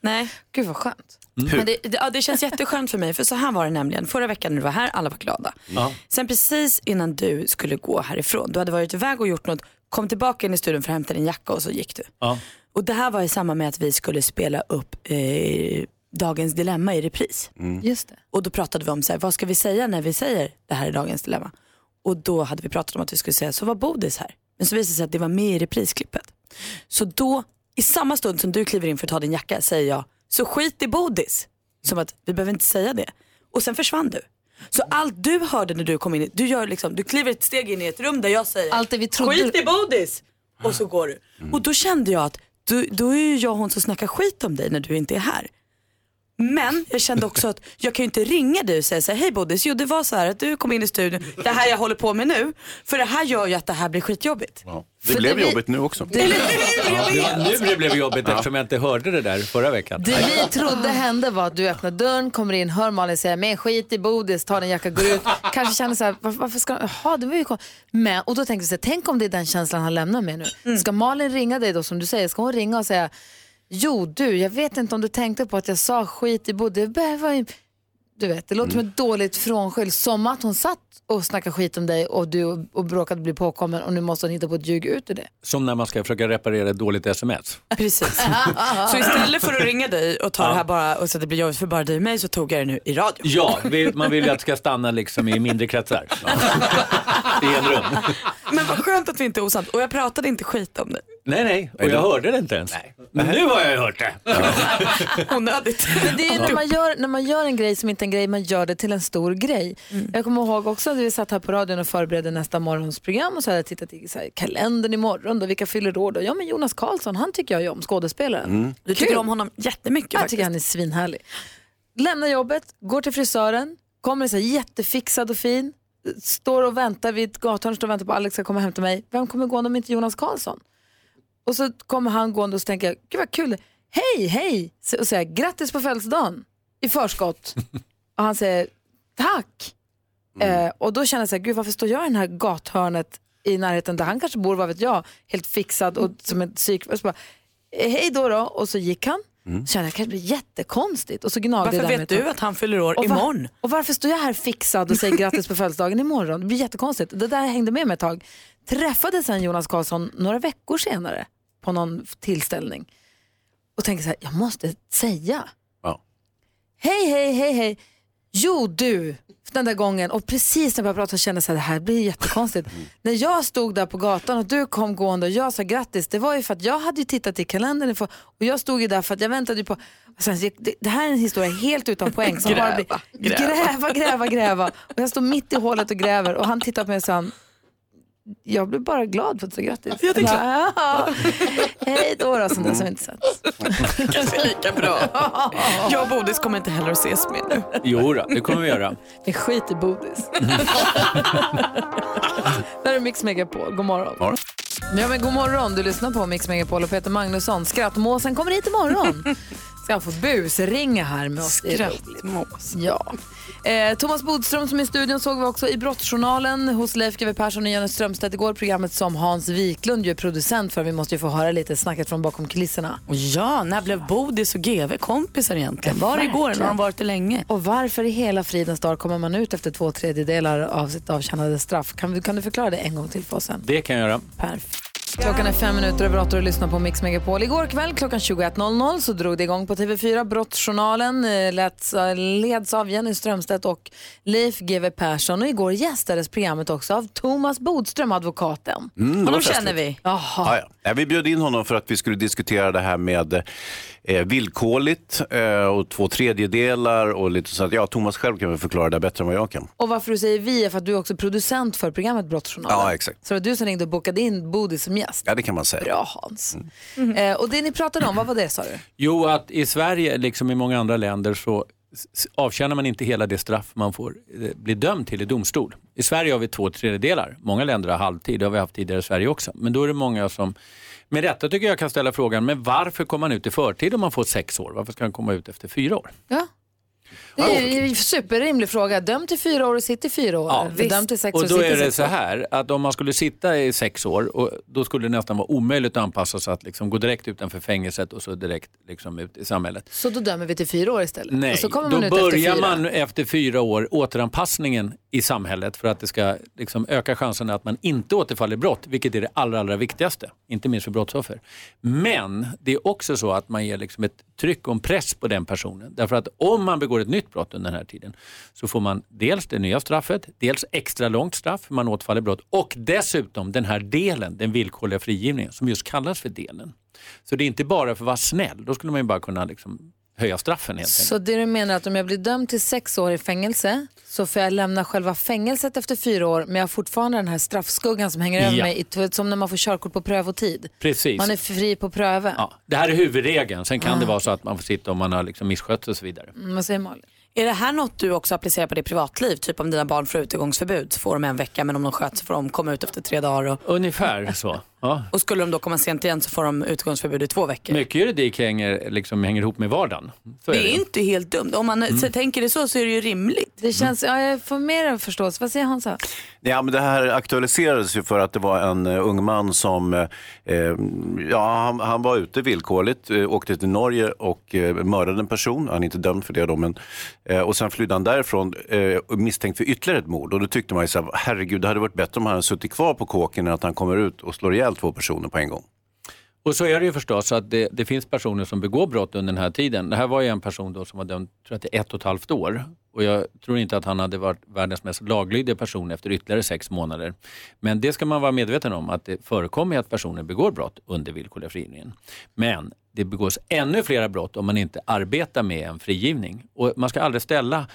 Nej. Gud vad skönt. Men det, det, ja, det känns jätteskönt för mig för så här var det nämligen. Förra veckan när du var här, alla var glada. Ja. Sen precis innan du skulle gå härifrån, du hade varit iväg och gjort något, kom tillbaka in i studion för att hämta din jacka och så gick du. Ja. Och det här var i samband med att vi skulle spela upp eh, Dagens Dilemma i repris. Just det. Och då pratade vi om så här, vad ska vi säga när vi säger det här är Dagens Dilemma? Och då hade vi pratat om att vi skulle säga så var Bodis här. Men så visade det sig att det var med i reprisklippet. Så då, i samma stund som du kliver in för att ta din jacka, säger jag så skit i Bodis. Som att vi behöver inte säga det. Och sen försvann du. Så allt du hörde när du kom in, du, gör liksom, du kliver ett steg in i ett rum där jag säger Allt det vi trodde- skit i Bodis. Och så går du. Och då kände jag att du, då är ju jag hon som snackar skit om dig när du inte är här. Men jag kände också att jag kan ju inte ringa dig och säga så här, hej Bodis, jo det var så här att du kom in i studion, det här jag håller på med nu. För det här gör ju att det här blir skitjobbigt. Det För blev det vi- jobbigt nu också. Ja, det var nu det blev jobbigt eftersom jag inte hörde det där förra veckan. Det vi trodde hände var att du öppnar dörren, kommer in, hör Malin säga men skit i bodis, tar din jacka, går ut. Kanske känner så här, varför, varför ska Jaha, det var ju Men, och då tänkte jag så här, tänk om det är den känslan han lämnar med nu. Ska Malin ringa dig då som du säger, ska hon ringa och säga Jo du, jag vet inte om du tänkte på att jag sa skit i bodis. Det var ju- Du vet, det låter som ett dåligt frånskyll. Som att hon satt och snackade skit om dig och du och bråkade bli påkommen och nu måste hon hitta på ett ljug ut ur det. Som när man ska försöka reparera ett dåligt sms. Precis. Så istället för att ringa dig och ta det här bara och så att det blir jobbigt för bara dig och mig så tog jag det nu i radio. Ja, vi- man vill ju att det ska stanna liksom i mindre kretsar. I en rum. Men vad skönt att vi inte är osams och jag pratade inte skit om dig. Nej, nej, och jag hörde det inte ens. Men nu har jag ju hört det. Onödigt. Men det är ju när man, gör, när man gör en grej som inte är en grej, man gör det till en stor grej. Jag kommer ihåg också att vi satt här på radion och förberedde nästa morgons program och så hade jag tittat i så här, kalendern imorgon. Då, vilka fyller år då? Ja men Jonas Karlsson, han tycker jag ju om, skådespelaren. Mm. Du tycker om honom jättemycket Jag faktiskt. tycker han är svinhärlig. Lämnar jobbet, går till frisören, kommer så här jättefixad och fin, står och väntar vid ett gathörn, står och väntar på att Alex ska komma och hämta mig. Vem kommer gående om inte Jonas Karlsson? Och så kommer han gående och så tänker jag, gud vad kul, hej, hej, och säger grattis på födelsedagen i förskott. och han säger tack. Eh, och då känner jag så här, gud varför står jag i det här gathörnet i närheten där han kanske bor, vad vet jag, helt fixad och som ett psyk. Och så bara, hej då då, och så gick han. Så kände jag, det kanske blir jättekonstigt. Och så gnagde Varför vet du att han fyller år Och imorgon? Och varför står jag här fixad och säger grattis på födelsedagen imorgon? Det blir jättekonstigt. Det där hängde med mig ett tag. Träffade sen Jonas Karlsson några veckor senare på någon tillställning och tänkte så här, jag måste säga. Ja. Hej, hej, hej, hej. Jo, du. Den där gången och precis när jag började prata kände jag så här, det här blir jättekonstigt. när jag stod där på gatan och du kom gående och jag sa grattis, det var ju för att jag hade ju tittat i kalendern för- och jag stod ju där för att jag väntade på, sen, det, det här är en historia helt utan poäng. Som bara Gräva, gräva. gräva, gräva, gräva. Och jag står mitt i hålet och gräver och han tittar på mig och sa, jag blev bara glad för att du sa grattis. Jag bara, "Ja, Hej då, då, dess har vi inte sett. Kanske lika bra. Jag och Bodis kommer inte heller att ses med nu. Jo då, det kommer vi göra. Det är skit i bodis. Där är Mix Megapol. God morgon. Ja, men god morgon. Du lyssnar på Mix Megapol och Peter Magnusson. Skrattmåsen kommer hit imorgon. Ska han få busringa här med oss. Skrattmås. Ja. Eh, Thomas Bodström som är i studion såg vi också i Brottsjournalen hos Leif GW Persson och Jenny Strömstedt igår. Programmet som Hans Wiklund ju är producent för. Vi måste ju få höra lite snacket från bakom kulisserna. Och ja, när blev Bodis och GV kompisar egentligen? Var igår? verkligen. Har de varit det länge? Och varför i hela fridens dag kommer man ut efter två tredjedelar av sitt avtjänade straff? Kan, vi, kan du förklara det en gång till för oss sen? Det kan jag göra. Perfekt. Klockan är fem minuter över åtta och lyssnar på Mix Megapol. Igår kväll klockan 21.00 så drog det igång på TV4. Brottsjournalen eh, leds, leds av Jenny Strömstedt och Leif GW Persson. Och igår gästades programmet också av Thomas Bodström, advokaten. Mm, Honom känner vi. Jaha. Ja, ja. Vi bjöd in honom för att vi skulle diskutera det här med eh, villkorligt eh, och två tredjedelar och lite så att ja, Thomas själv kan väl förklara det bättre än vad jag kan. Och varför du säger vi är för att du är också producent för programmet Brottsjournalen. Ja, exakt. Så det var du som ringde och bokade in Bodis som gäst. Ja, det kan man säga. Bra Hans. Eh, och det ni pratade om, vad var det sa du? Jo, att i Sverige, liksom i många andra länder, så avtjänar man inte hela det straff man får eh, bli dömd till i domstol. I Sverige har vi två tredjedelar. Många länder har halvtid, det har vi haft tidigare i Sverige också. Men då är det många som med rätta tycker jag kan ställa frågan, men varför kommer man ut i förtid om man får sex år? Varför ska man komma ut efter fyra år? Ja. Det är en superrimlig fråga. Döm till fyra år och sitt i fyra år. Eller Döm till sex och och då är det så här att om man skulle sitta i sex år, och då skulle det nästan vara omöjligt att anpassa sig att liksom gå direkt utanför fängelset och så direkt liksom ut i samhället. Så då dömer vi till fyra år istället. Nej, och så kommer då man efter börjar fyra. man efter fyra år, återanpassningen i samhället för att det ska liksom öka chansen att man inte återfaller i brott, vilket är det allra, allra viktigaste, inte minst för brottsoffer. Men det är också så att man ger liksom ett tryck och en press på den personen. Därför att om man begår ett nytt brott under den här tiden så får man dels det nya straffet, dels extra långt straff för man återfaller brott och dessutom den här delen, den villkorliga frigivningen, som just kallas för delen. Så det är inte bara för att vara snäll, då skulle man ju bara kunna liksom höja straffen helt. Så det du menar att om jag blir dömd till sex år i fängelse så får jag lämna själva fängelset efter fyra år men jag har fortfarande den här straffskuggan som hänger över Ja. mig, i- som när man får körkort på prövotid. Precis. Man är fri på pröve. Ja, det här är huvudregeln, sen kan Ah. det vara så att man får sitta om man har liksom misskött sig och så vidare. Mm, vad säger Malin? Är det här något du också applicerar på ditt privatliv? Typ om dina barn får utegångsförbud så får de en vecka men om de sköter sig får de komma ut efter tre dagar. Och, Ungefär så. Ja. och skulle de då komma sent igen så får de utegångsförbud i två veckor. Mycket juridik hänger, liksom, hänger ihop med vardagen. Så det är är inte helt dumt. Om man Mm. tänker det så så är det ju rimligt. Det känns, ja, jag får mer förståelse. Vad säger Hansa? Ja, men det här aktualiserades ju för att det var en uh, ung man som eh, eh, ja, han, han var ute villkorligt, eh, åkte till Norge och eh, mördade en person. Han är inte dömd för det då, men, eh, och sen flydde han därifrån eh, misstänkt för ytterligare ett mord. Och då tyckte man ju så här, herregud, det hade varit bättre om han hade suttit kvar på kåken än att han kommer ut och slår ihjäl två personer på en gång. Och så är det ju förstås att det, det finns personer som begår brott under den här tiden. Det här var ju en person då som var dömd tror jag, till ett och ett halvt år. Och jag tror inte att han hade varit världens mest laglydiga person efter ytterligare sex månader. Men det ska man vara medveten om att det förekommer att personer begår brott under villkorliga frigivningen. Men det begås ännu fler brott om man inte arbetar med en frigivning. Och man ska aldrig ställa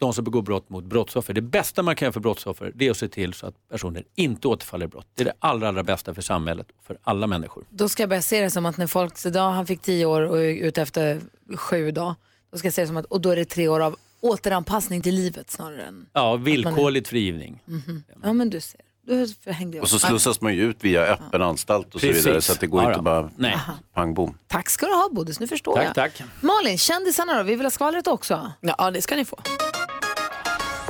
de som begår brott mot brottsoffer. Det bästa man kan göra för brottsoffer det är att se till så att personer inte återfaller i brott. Det är det allra, allra bästa för samhället och för alla människor. Då ska jag börja se det som att när folk, så idag han fick tio år och är ute efter sju dagar, då ska jag se det som att, och då är det tre år av återanpassning till livet snarare än... Ja, villkorligt frigivning. Mhm. Ja men du ser, Och så slussas man ju ut via öppen anstalt och så Precis. vidare. Så att det går Ja, inte bara Nej. pang bom. Tack ska du ha Bodis, nu förstår Tack, jag. tack. Malin, kändisarna då, vi vill ha skvallret också. Ja, det ska ni få.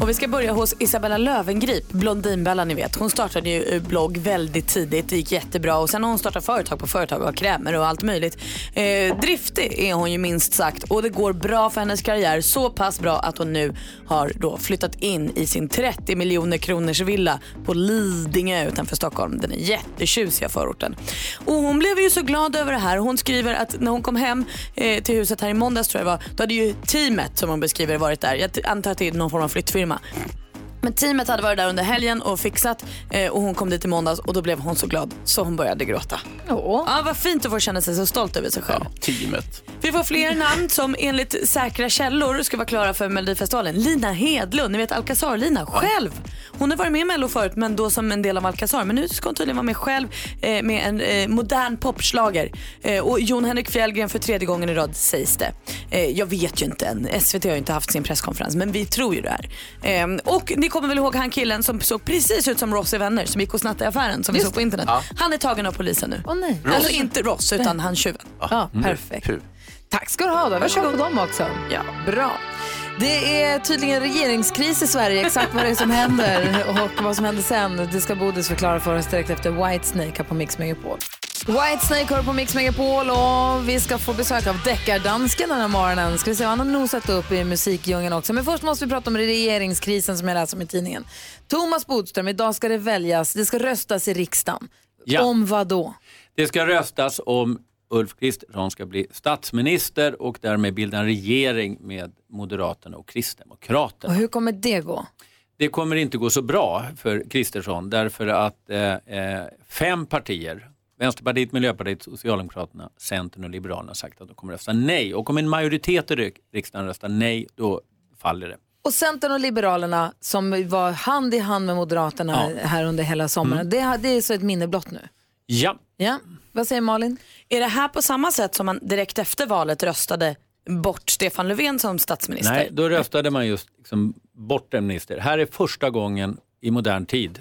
Och vi ska börja hos Isabella Lövengrip, Blondinbella ni vet. Hon startade ju eh, blogg väldigt tidigt, det gick jättebra och sen har hon startat företag på företag och har krämer och allt möjligt. Eh, driftig är hon ju minst sagt och det går bra för hennes karriär. Så pass bra att hon nu har då flyttat in i sin 30 miljoner kronors villa på Lidingö utanför Stockholm. Den är jättetjusiga förorten. Och hon blev ju så glad över det här. Hon skriver att när hon kom hem eh, till huset här i måndags tror jag det var, då hade ju teamet som hon beskriver varit där. Jag antar att det är någon form av flyttfirma. テー Men teamet hade varit där under helgen och fixat eh, och hon kom dit i måndags och då blev hon så glad så hon började gråta. Åh. Ja, vad fint att få känna sig så stolt över sig själv. Teamet. Vi får fler namn som enligt säkra källor ska vara klara för Melodifestivalen. Lina Hedlund, ni vet Alcazar-Lina, själv. Hon har varit med i Mello förut men då som en del av Alcazar. Men nu ska hon tydligen vara med själv eh, med en eh, modern popslager. Eh, och Jon Henrik Fjällgren för tredje gången i rad sägs det. Eh, jag vet ju inte än, SVT har ju inte haft sin presskonferens men vi tror ju det här. Eh, och ni kommer väl ihåg han killen som såg precis ut som Ross i Vänner som gick och snattade i affären som vi Just såg på internet. Ja. Han är tagen av polisen nu. Åh nej. Alltså inte Ross utan han tjuven. Ja, perfekt. Puh. Tack ska du ha då. Varsågod på dem också. Ja. Bra. Det är tydligen regeringskris i Sverige, exakt vad det är som händer och vad som händer sen. Det ska Bodis förklara för oss direkt efter Whitesnake här på Mix Megapol. Whitesnake hör på Mix Megapol och vi ska få besök av deckardansken den här morgonen. Ska vi se han har nosat upp i musikdjungeln också. Men först måste vi prata om regeringskrisen som jag läser om i tidningen. Thomas Bodström, idag ska det väljas, det ska röstas i riksdagen. Ja. Om vad då? Det ska röstas om Ulf Kristersson ska bli statsminister och därmed bilda en regering med Moderaterna och Kristdemokraterna. Och hur kommer det gå? Det kommer inte gå så bra för Kristersson därför att eh, eh, fem partier, Vänsterpartiet, Miljöpartiet, Socialdemokraterna, Centern och Liberalerna har sagt att de kommer rösta nej. Och om en majoritet i rik- riksdagen röstar nej, då faller det. Och Centern och Liberalerna som var hand i hand med Moderaterna här under hela sommaren. Det, det är så ett minne blott nu. Ja, Ja, vad säger Malin? Är det här på samma sätt som man direkt efter valet röstade bort Stefan Löfven som statsminister? nej, då röstade man just liksom bort en minister. Här är första gången i modern tid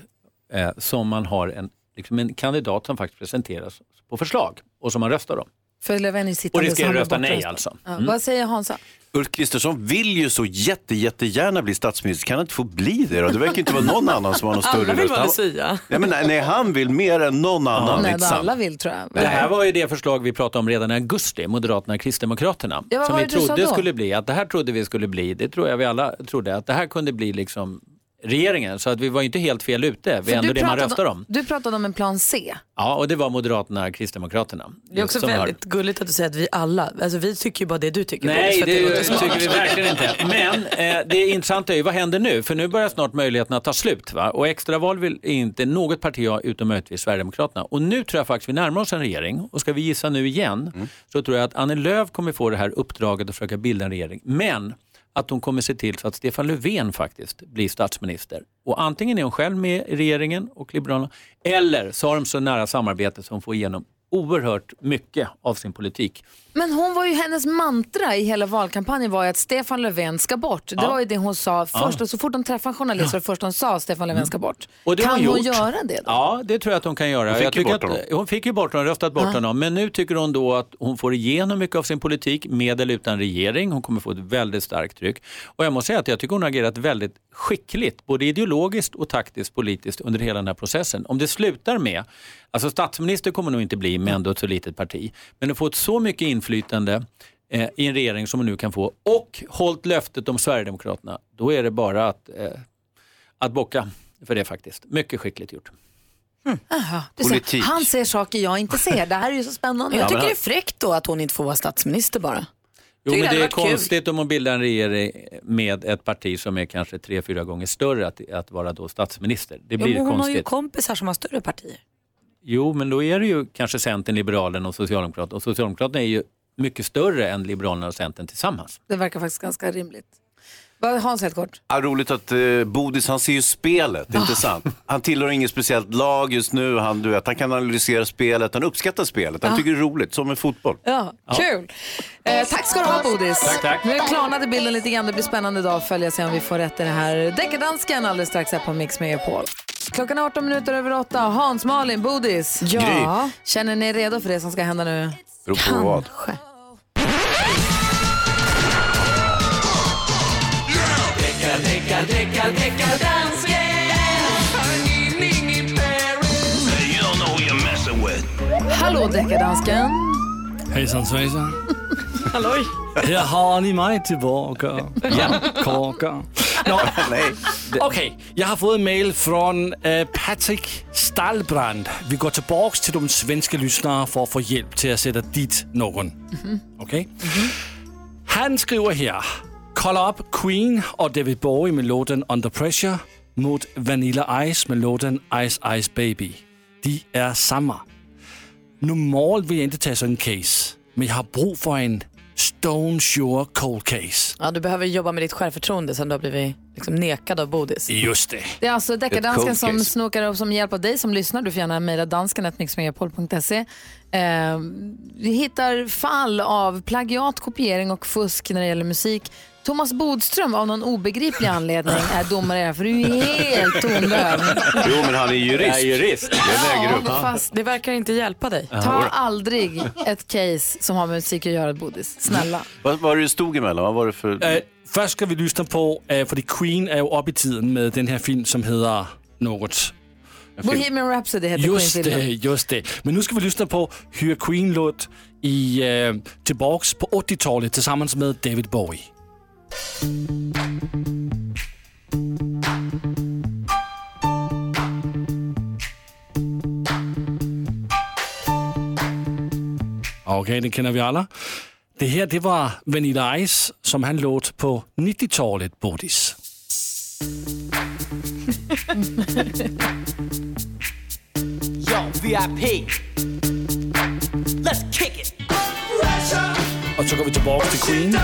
eh, som man har en, liksom en kandidat som faktiskt presenteras på förslag och som man röstar om. För Löfven är ju Och sittande. riskerar är rösta nej alltså. Ja, Mm. Vad säger Hansa? Ulf Kristersson vill ju så jätte, jättegärna bli statsminister. Kan han inte få bli det då? Det verkar inte vara någon annan som har någon större Alla vill röst. vara Han-. Ja, men nej, nej, han vill mer än någon annan. Nej, inte vad sant? alla vill tror jag. Det här var ju det förslag vi pratade om redan i augusti, Moderaterna och Kristdemokraterna. Ja, som vi trodde skulle bli, att det här trodde vi skulle bli, det tror jag vi alla trodde, att det här kunde bli liksom regeringen. Så att vi var ju inte helt fel ute. Det För är ändå du det man pratade röstar om. Du pratade om en plan C. Ja, och det var Moderaterna, Kristdemokraterna. Det är också som har- väldigt gulligt att du säger att vi alla, alltså vi tycker ju bara det du tycker. Nej, det låter smart. tycker vi verkligen inte. Men eh, det intressanta är ju, vad händer nu? För nu börjar snart möjligheterna ta slut. Va? Och extraval vill inte något parti ha, utom möjligtvis Sverigedemokraterna. Och nu tror jag faktiskt vi närmar oss en regering. Och ska vi gissa nu igen, så tror jag att Annie Lööf kommer få det här uppdraget att försöka bilda en regering. Men att hon kommer se till så att Stefan Löfven faktiskt blir statsminister. Och antingen är hon själv med i regeringen och Liberalerna, eller så har de så nära samarbete som får igenom oerhört mycket av sin politik. Men hon var ju, hennes mantra i hela valkampanjen var ju att Stefan Löfven ska bort. Det Ja. var ju det hon sa först. Och så fort hon träffade en journalist var det först hon sa Stefan Löfven ska bort. Och det kan har hon, gjort. göra det då? Ja, det tror jag att hon kan göra. Hon fick jag ju tycker bort att, honom. hon fick ju bort honom, röstat bort Ja. honom. Men nu tycker hon då att hon får igenom mycket av sin politik med eller utan regering. Hon kommer få ett väldigt starkt tryck. Och jag måste säga att jag tycker hon har agerat väldigt skickligt, både ideologiskt och taktiskt politiskt under hela den här processen. Om det slutar med, alltså statsminister kommer nog inte bli med ändå ett så litet parti, men att få ett så mycket inflytande eh, i en regering som hon nu kan få och hållit löftet om Sverigedemokraterna, då är det bara att, eh, att bocka för det faktiskt. Mycket skickligt gjort. Aha, du ser, han ser saker jag inte ser. Det här är ju så spännande. Jag Ja, tycker men- det är fräckt då att hon inte får vara statsminister bara. Jo, men det det är varit kul. konstigt om man bildar en regering med ett parti som är kanske tre, fyra gånger större att, att vara då statsminister. Det Ja, blir men hon har ju konstigt. kompisar som har större partier. Jo, men då är det ju kanske Centern, Liberalerna och Socialdemokraterna. Och Socialdemokraterna är ju mycket större än Liberalerna och Centern tillsammans. Det verkar faktiskt ganska rimligt. Vad- Hans helt kort. Ja, roligt att eh, Bodis, han ser ju spelet, inte sant? Han tillhör inget speciellt lag just nu, han, du vet, han kan analysera spelet, han uppskattar spelet, han Ja. tycker det är roligt, som med fotboll. Ja, kul. Eh, tack ska du ha Bodis. Tack, tack. Nu klarnade bilden lite grann. Det blir spännande idag att följa se om vi får rätt i det här. Deckardansken alldeles strax här på Mix Megapol. Klockan är 18 minuter över 8. Hans, Malin, Bodis. Ja. Känner ni er redo för det som ska hända nu? Beror på vad. Hallå Deckardansken. Hejsan svejsan. Halloj. Här har ni mig tillbaka. Ja, korkar. Nå, Okej, jag har fått en mail från eh, Patrick Stallbrand. Vi går tillbaka till de svenska lyssnarna för att få hjälp till att sätta dit någon. Okej? Han skriver här. Kolla upp Queen och David Bowie med låten Under Pressure mot Vanilla Ice med låten Ice Ice Baby. De är samma. Normalt vill jag inte ta sådan en case, men jag har brug för en stone sure cold case. Ja, du behöver jobba med ditt självförtroende sen du har blivit liksom nekad av Bodis. Just det. Det är alltså Deckardansken som case. snokar upp som hjälp av dig som lyssnar. Du får gärna mejla dansken.mixmegapol.se. Eh, vi hittar fall av plagiat, kopiering och fusk när det gäller musik. Thomas Bodström av någon obegriplig anledning är domare här, för du är helt tondöv. Jo, men han är jurist. Jag är jurist. Det väger upp. Ja, fast det verkar inte hjälpa dig. Ta aldrig ett case som har med musik att göra, Bodis. Snälla. Vad var det det stod emellan? Vad var det för... Eh, först ska vi lyssna på, eh, för Queen är ju upp i tiden med den här film som heter något. Bohemian Rhapsody heter Just Queen-filmen. det, just det. Men nu ska vi lyssna på hur Queen låt i, eh, tillbaks på 80-talet tillsammans med David Bowie. Okej, den känner vi alla. Det här det var Vanilla Ice som han låt på 90-talet, Bodis. Yo, VIP. Let's kick it. Och så går vi tillbaka till Queen.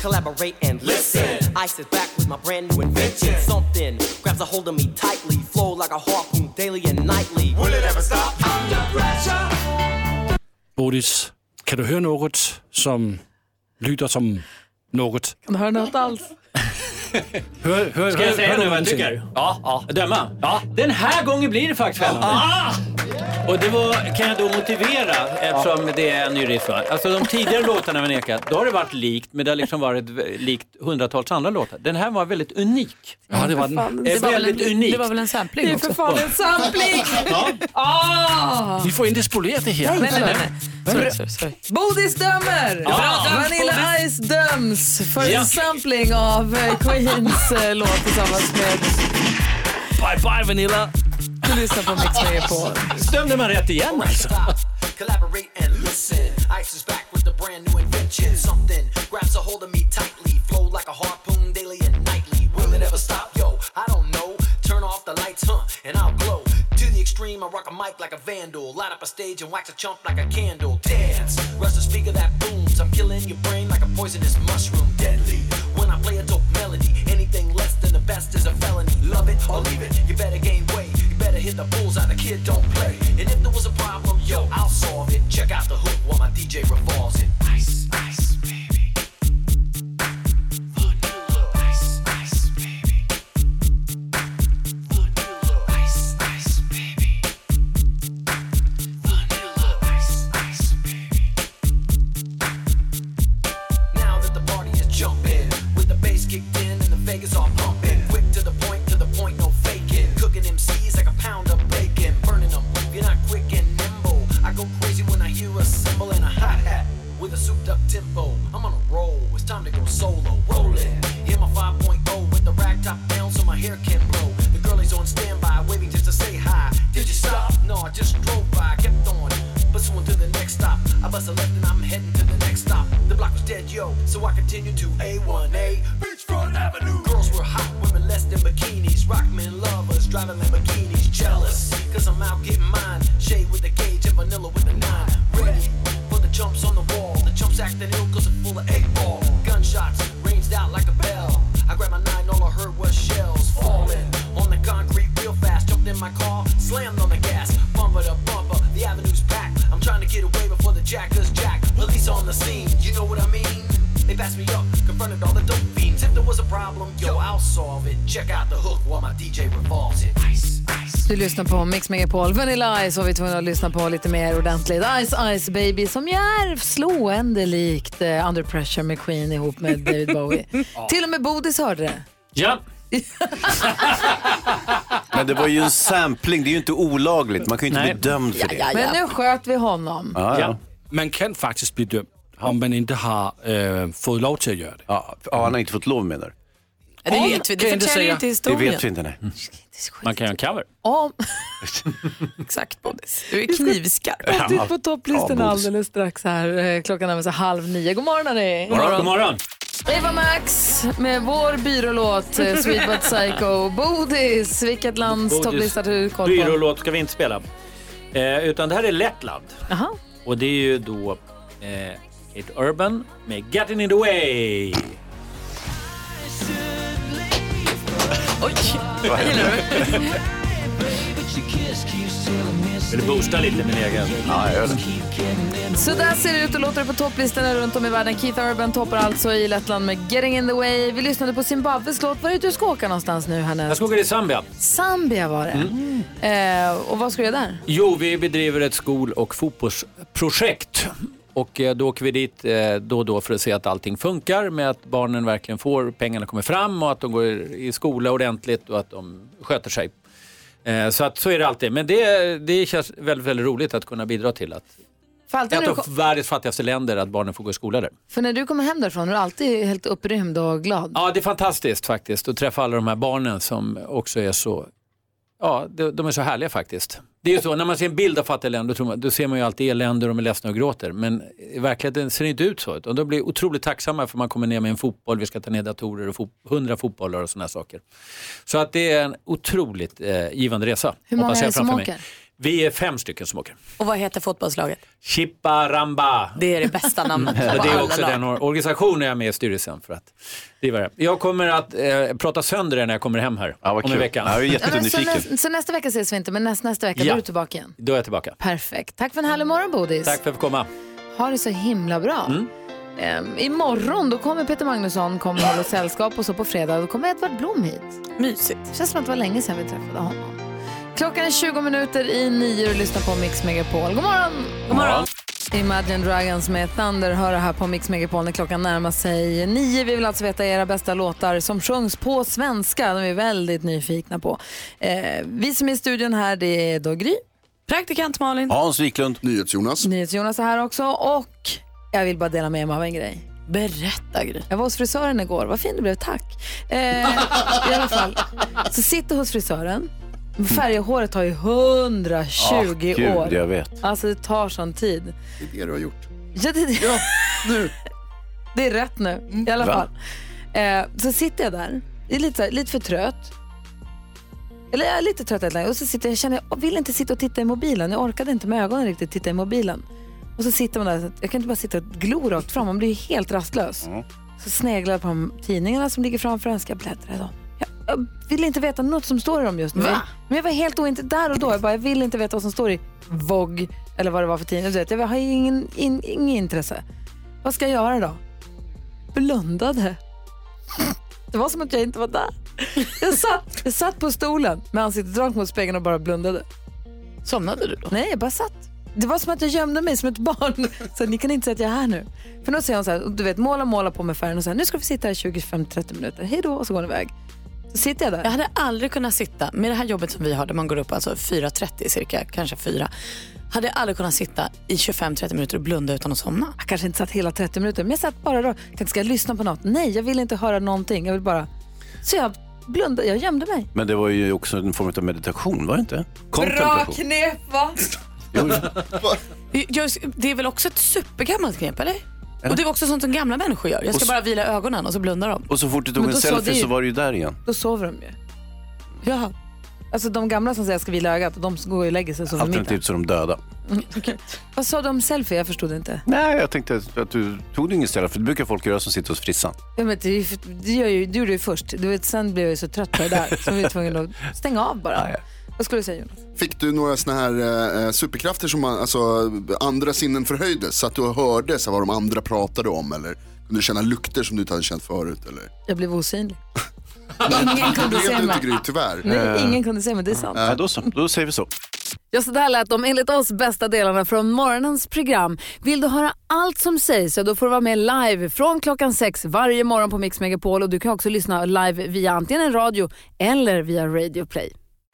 Collaborate and listen. Ice is back with my brand new invention. Something grabs a hold of me tightly, flow like a harpoon daily and nightly. Will it ever stop? Under pressure. Bodis, kan du höra något som lyder som något? Kan du höra något alls? Hör, hör, Ska jag säga nu vad jag tycker? Ja, ja. Döma? Ja. Den här gången blir det faktiskt fällande. Ah! Och det var, kan jag då motivera, eftersom det är en ny riff. va? Alltså de tidigare låtarna med Neka, då har det varit likt, men det har liksom varit likt hundratals andra låtar. Den här var väldigt unik. Ja, det var den. Det är väldigt unikt. Det var väl en sampling Det är också? för fan en sampling! Ja, Ah! vi får inte spolera det här. Nej, nej, nej. Sorry, sorry, sorry. Bodis dömer! Ja. Vanilla Ice döms för Ja. en sampling av eh, Queens eh, låt tillsammans med... Bye bye Vanilla. Du lyssnar på Mix Megapol. Dömde man rätt igen alltså? Collaborate and listen. Ice is back with a brand new invention. Something grabs a hold of me tightly. Flow like a harpoon daily and nightly. Will it ever stop? Yo, I don't know. Turn off the lights, huh? And I'll glow. To the extreme, I rock a mic like a vandal. Light up a stage and wax a chump like a candle. Dance, rush the speaker that booms. I'm killing your brain like a poisonous mushroom. Deadly. When I play a dope melody, than the best is a felony. Love it or leave it. You better gain weight. You better hit the bullseye. The kid don't play. And if there was a problem, yo, I'll solve it. Check out the hook while my DJ revolves it. Ice, ice, Du lyssnar på Mix Megapol. Vanilla Ice var vi tvungna att lyssna på lite mer ordentligt. Ice Ice Baby som är slående likt eh, Under Pressure med Queen ihop med David Bowie. Till och med Bodis hörde det. Ja. Men det var ju en sampling, det är ju inte olagligt. Man kan ju inte Nej. bli dömd för det. Men nu sköt vi honom. Ja, ja. Man kan faktiskt bli dömd om man inte har äh, fått lov till att göra det. Ja, ja, han har inte fått lov menar du? Ja, det vet vi, det inte förtäljer inte Det historien. vet vi inte. Nej. Man kan göra en cover. Om... Exakt Bodis. Du är knivskarp. Du är på topplistan Ja, alldeles strax här. Eh, Klockan sig halv nio. God morgon hörni. God morgon. God morgon. Eva Max med vår byrålåt eh, Sweet But Psycho. Bodis, vilket lands topplista har du koll på? Byrålåt ska vi inte spela. Eh, utan det här är Lettland. Aha. Och det är ju då eh, Kate Urban med Getting in the way. Jag gillar du? Vill du boosta lite min egen? Ja, jag gör det. Så där ser det ut och låter det på topplistorna runt om i världen. Keith Urban toppar alltså i Lettland med Getting in the way. Vi lyssnade på Zimbabwes låt. Var är det du ska åka någonstans nu härnäst? Jag ska åka till Zambia. Zambia var det. Eh, och vad ska du göra där? Jo, vi bedriver ett skol och fotbollsprojekt. Och eh, då åker vi dit eh, då och då för att se att allting funkar med att barnen verkligen får, pengarna kommer fram och att de går i skola ordentligt och att de sköter sig. Eh, Så att så är det alltid. Men det, det känns väldigt, väldigt roligt att kunna bidra till att ett av världens fattigaste länder att barnen får gå i skola där. för när du kommer hem därifrån är du alltid helt upprymd och glad. Ja, det är fantastiskt faktiskt att träffa alla de här barnen som också är så, ja, de, de är så härliga faktiskt. Det är ju så, när man ser en bild av fattiga länder, då, man, då ser man ju alltid elände och de är ledsna och gråter. Men i verkligheten ser det inte ut så. Utan de blir otroligt tacksamma för man kommer ner med en fotboll, vi ska ta ner datorer och fot, 100 fotbollar och sådana saker. Så att det är en otroligt eh, givande resa. Hur många är det som åker? mig. Vi är fem stycken som åker. Och vad heter fotbollslaget? Chipparamba. Det är det bästa namnet på Ja, det är alla också lag. den or- organisationen jag är med i styrelsen för att driva det. Jag kommer att eh, prata sönder det när jag kommer hem här Ja, om en vecka. Ja, jag är Ja, men så, jättenyfiken. nästa, så nästa vecka ses vi inte, men nästa, nästa vecka Ja. då är du tillbaka igen. Då är jag tillbaka. Perfekt. Tack för en härlig morgon, Bodis. Tack för att jag fick komma. Ha det så himla bra. Mm. Ehm, imorgon då kommer Peter Magnusson kommer hålla sällskap och så på fredag då kommer Edvard Blom hit. Mysigt. Det känns som att det var länge sedan vi träffade honom. Klockan är 20 minuter i nio och lyssnar på Mix Megapol. God morgon! God morgon! Imagine Dragons med Thunder hör här på Mix Megapol när klockan närmar sig nio. Vi vill alltså veta era bästa låtar som sjungs på svenska. De är vi väldigt nyfikna på. Eh, vi som är i studion här, det är då Gry. Praktikant Malin. Hans Wiklund. NyhetsJonas. NyhetsJonas är här också och jag vill bara dela med mig av en grej. Berätta Gry. Jag var hos frisören igår. Vad fin du blev, tack. Eh, I alla fall, så sitter hos frisören. Färghåret tar ju 120 Ah, gud, år. jag vet. Alltså det tar sån tid. Det är det du har gjort. Ja, det, ja nu. det är rätt nu i alla Va? fall. Eh, så sitter jag där, jag är lite, här, lite för trött. Eller jag är lite trött helt enkelt. Och så sitter jag, jag känner, jag vill inte sitta och titta i mobilen. Jag orkade inte med ögonen riktigt titta i mobilen. Och så sitter man där, jag kan inte bara sitta och glo rakt fram, man blir ju helt rastlös. Så sneglar jag på de tidningarna som ligger framför en, ska jag bläddra i dem? Jag, vill inte veta något som står i dem just nu. Va? Men jag var helt ointe där och då. Jag, bara, jag vill inte veta vad som står i Vogue eller vad det var för tidning. Du vet, Jag har ingen, in, ingen intresse. Vad ska jag göra då? Blundade. Det var som att jag inte var där. Jag satt, jag satt på stolen med ansiktet rakt mot spegeln och bara blundade. Somnade du då? Nej, jag bara satt. Det var som att jag gömde mig som ett barn. Så ni kan inte säga att jag är här nu. För då säger hon så här, du vet, måla, måla på med färgen och så här, nu ska vi sitta här 25-30 minuter. Hej då, och så går hon iväg. Så sitter jag där. Jag hade aldrig kunnat sitta, med det här jobbet som vi har där man går upp alltså 4.30 cirka, kanske 4. Hade jag aldrig kunnat sitta i 25-30 minuter och blunda utan att somna. Jag kanske inte satt hela 30 minuter, men jag satt bara då. Tänkte, ska jag lyssna på något? Nej, jag vill inte höra någonting. Jag vill bara... Så jag blundade, jag gömde mig. Men det var ju också en form av meditation, var det inte? Kontemplation. knep va? Jo, det är väl också ett supergammalt knep eller? Och det är också sånt som gamla människor gör. Jag ska bara vila ögonen och så blundar de. Och så fort du tog Men en då sa selfie det ju- så var du ju där igen. Då sover de ju. Ja. Alltså de gamla som säger jag ska vila ögat, de går och lägger sig och sover middag. Alternativt så är de döda. Vad sa du om selfie? Jag förstod inte. Nej, jag tänkte att du tog det ingen selfie, för det brukar folk göra som sitter hos frissan. Ja, men det, är ju för- det, gör ju, det gjorde du ju först. Du vet, sen blev jag ju så trött på det där så vi var tvungna att stänga av bara. Vad skulle du säga Jonas? Fick du några såna här eh, superkrafter som man, alltså, andra sinnen förhöjdes? Så att du hörde så här, vad de andra pratade om? Eller kunde du känna lukter som du inte hade känt förut? Eller? Jag blev osynlig. Ingen kunde Det se mig. inte Gry, tyvärr. Nej, ingen kunde se mig, det är sant. Nej, då så. Då säger vi så. Ja, så där lät de enligt oss bästa delarna från morgonens program. Vill du höra allt som sägs så då får du vara med live från klockan sex varje morgon på Mix Megapol och du kan också lyssna live via antingen en radio eller via Radio Play.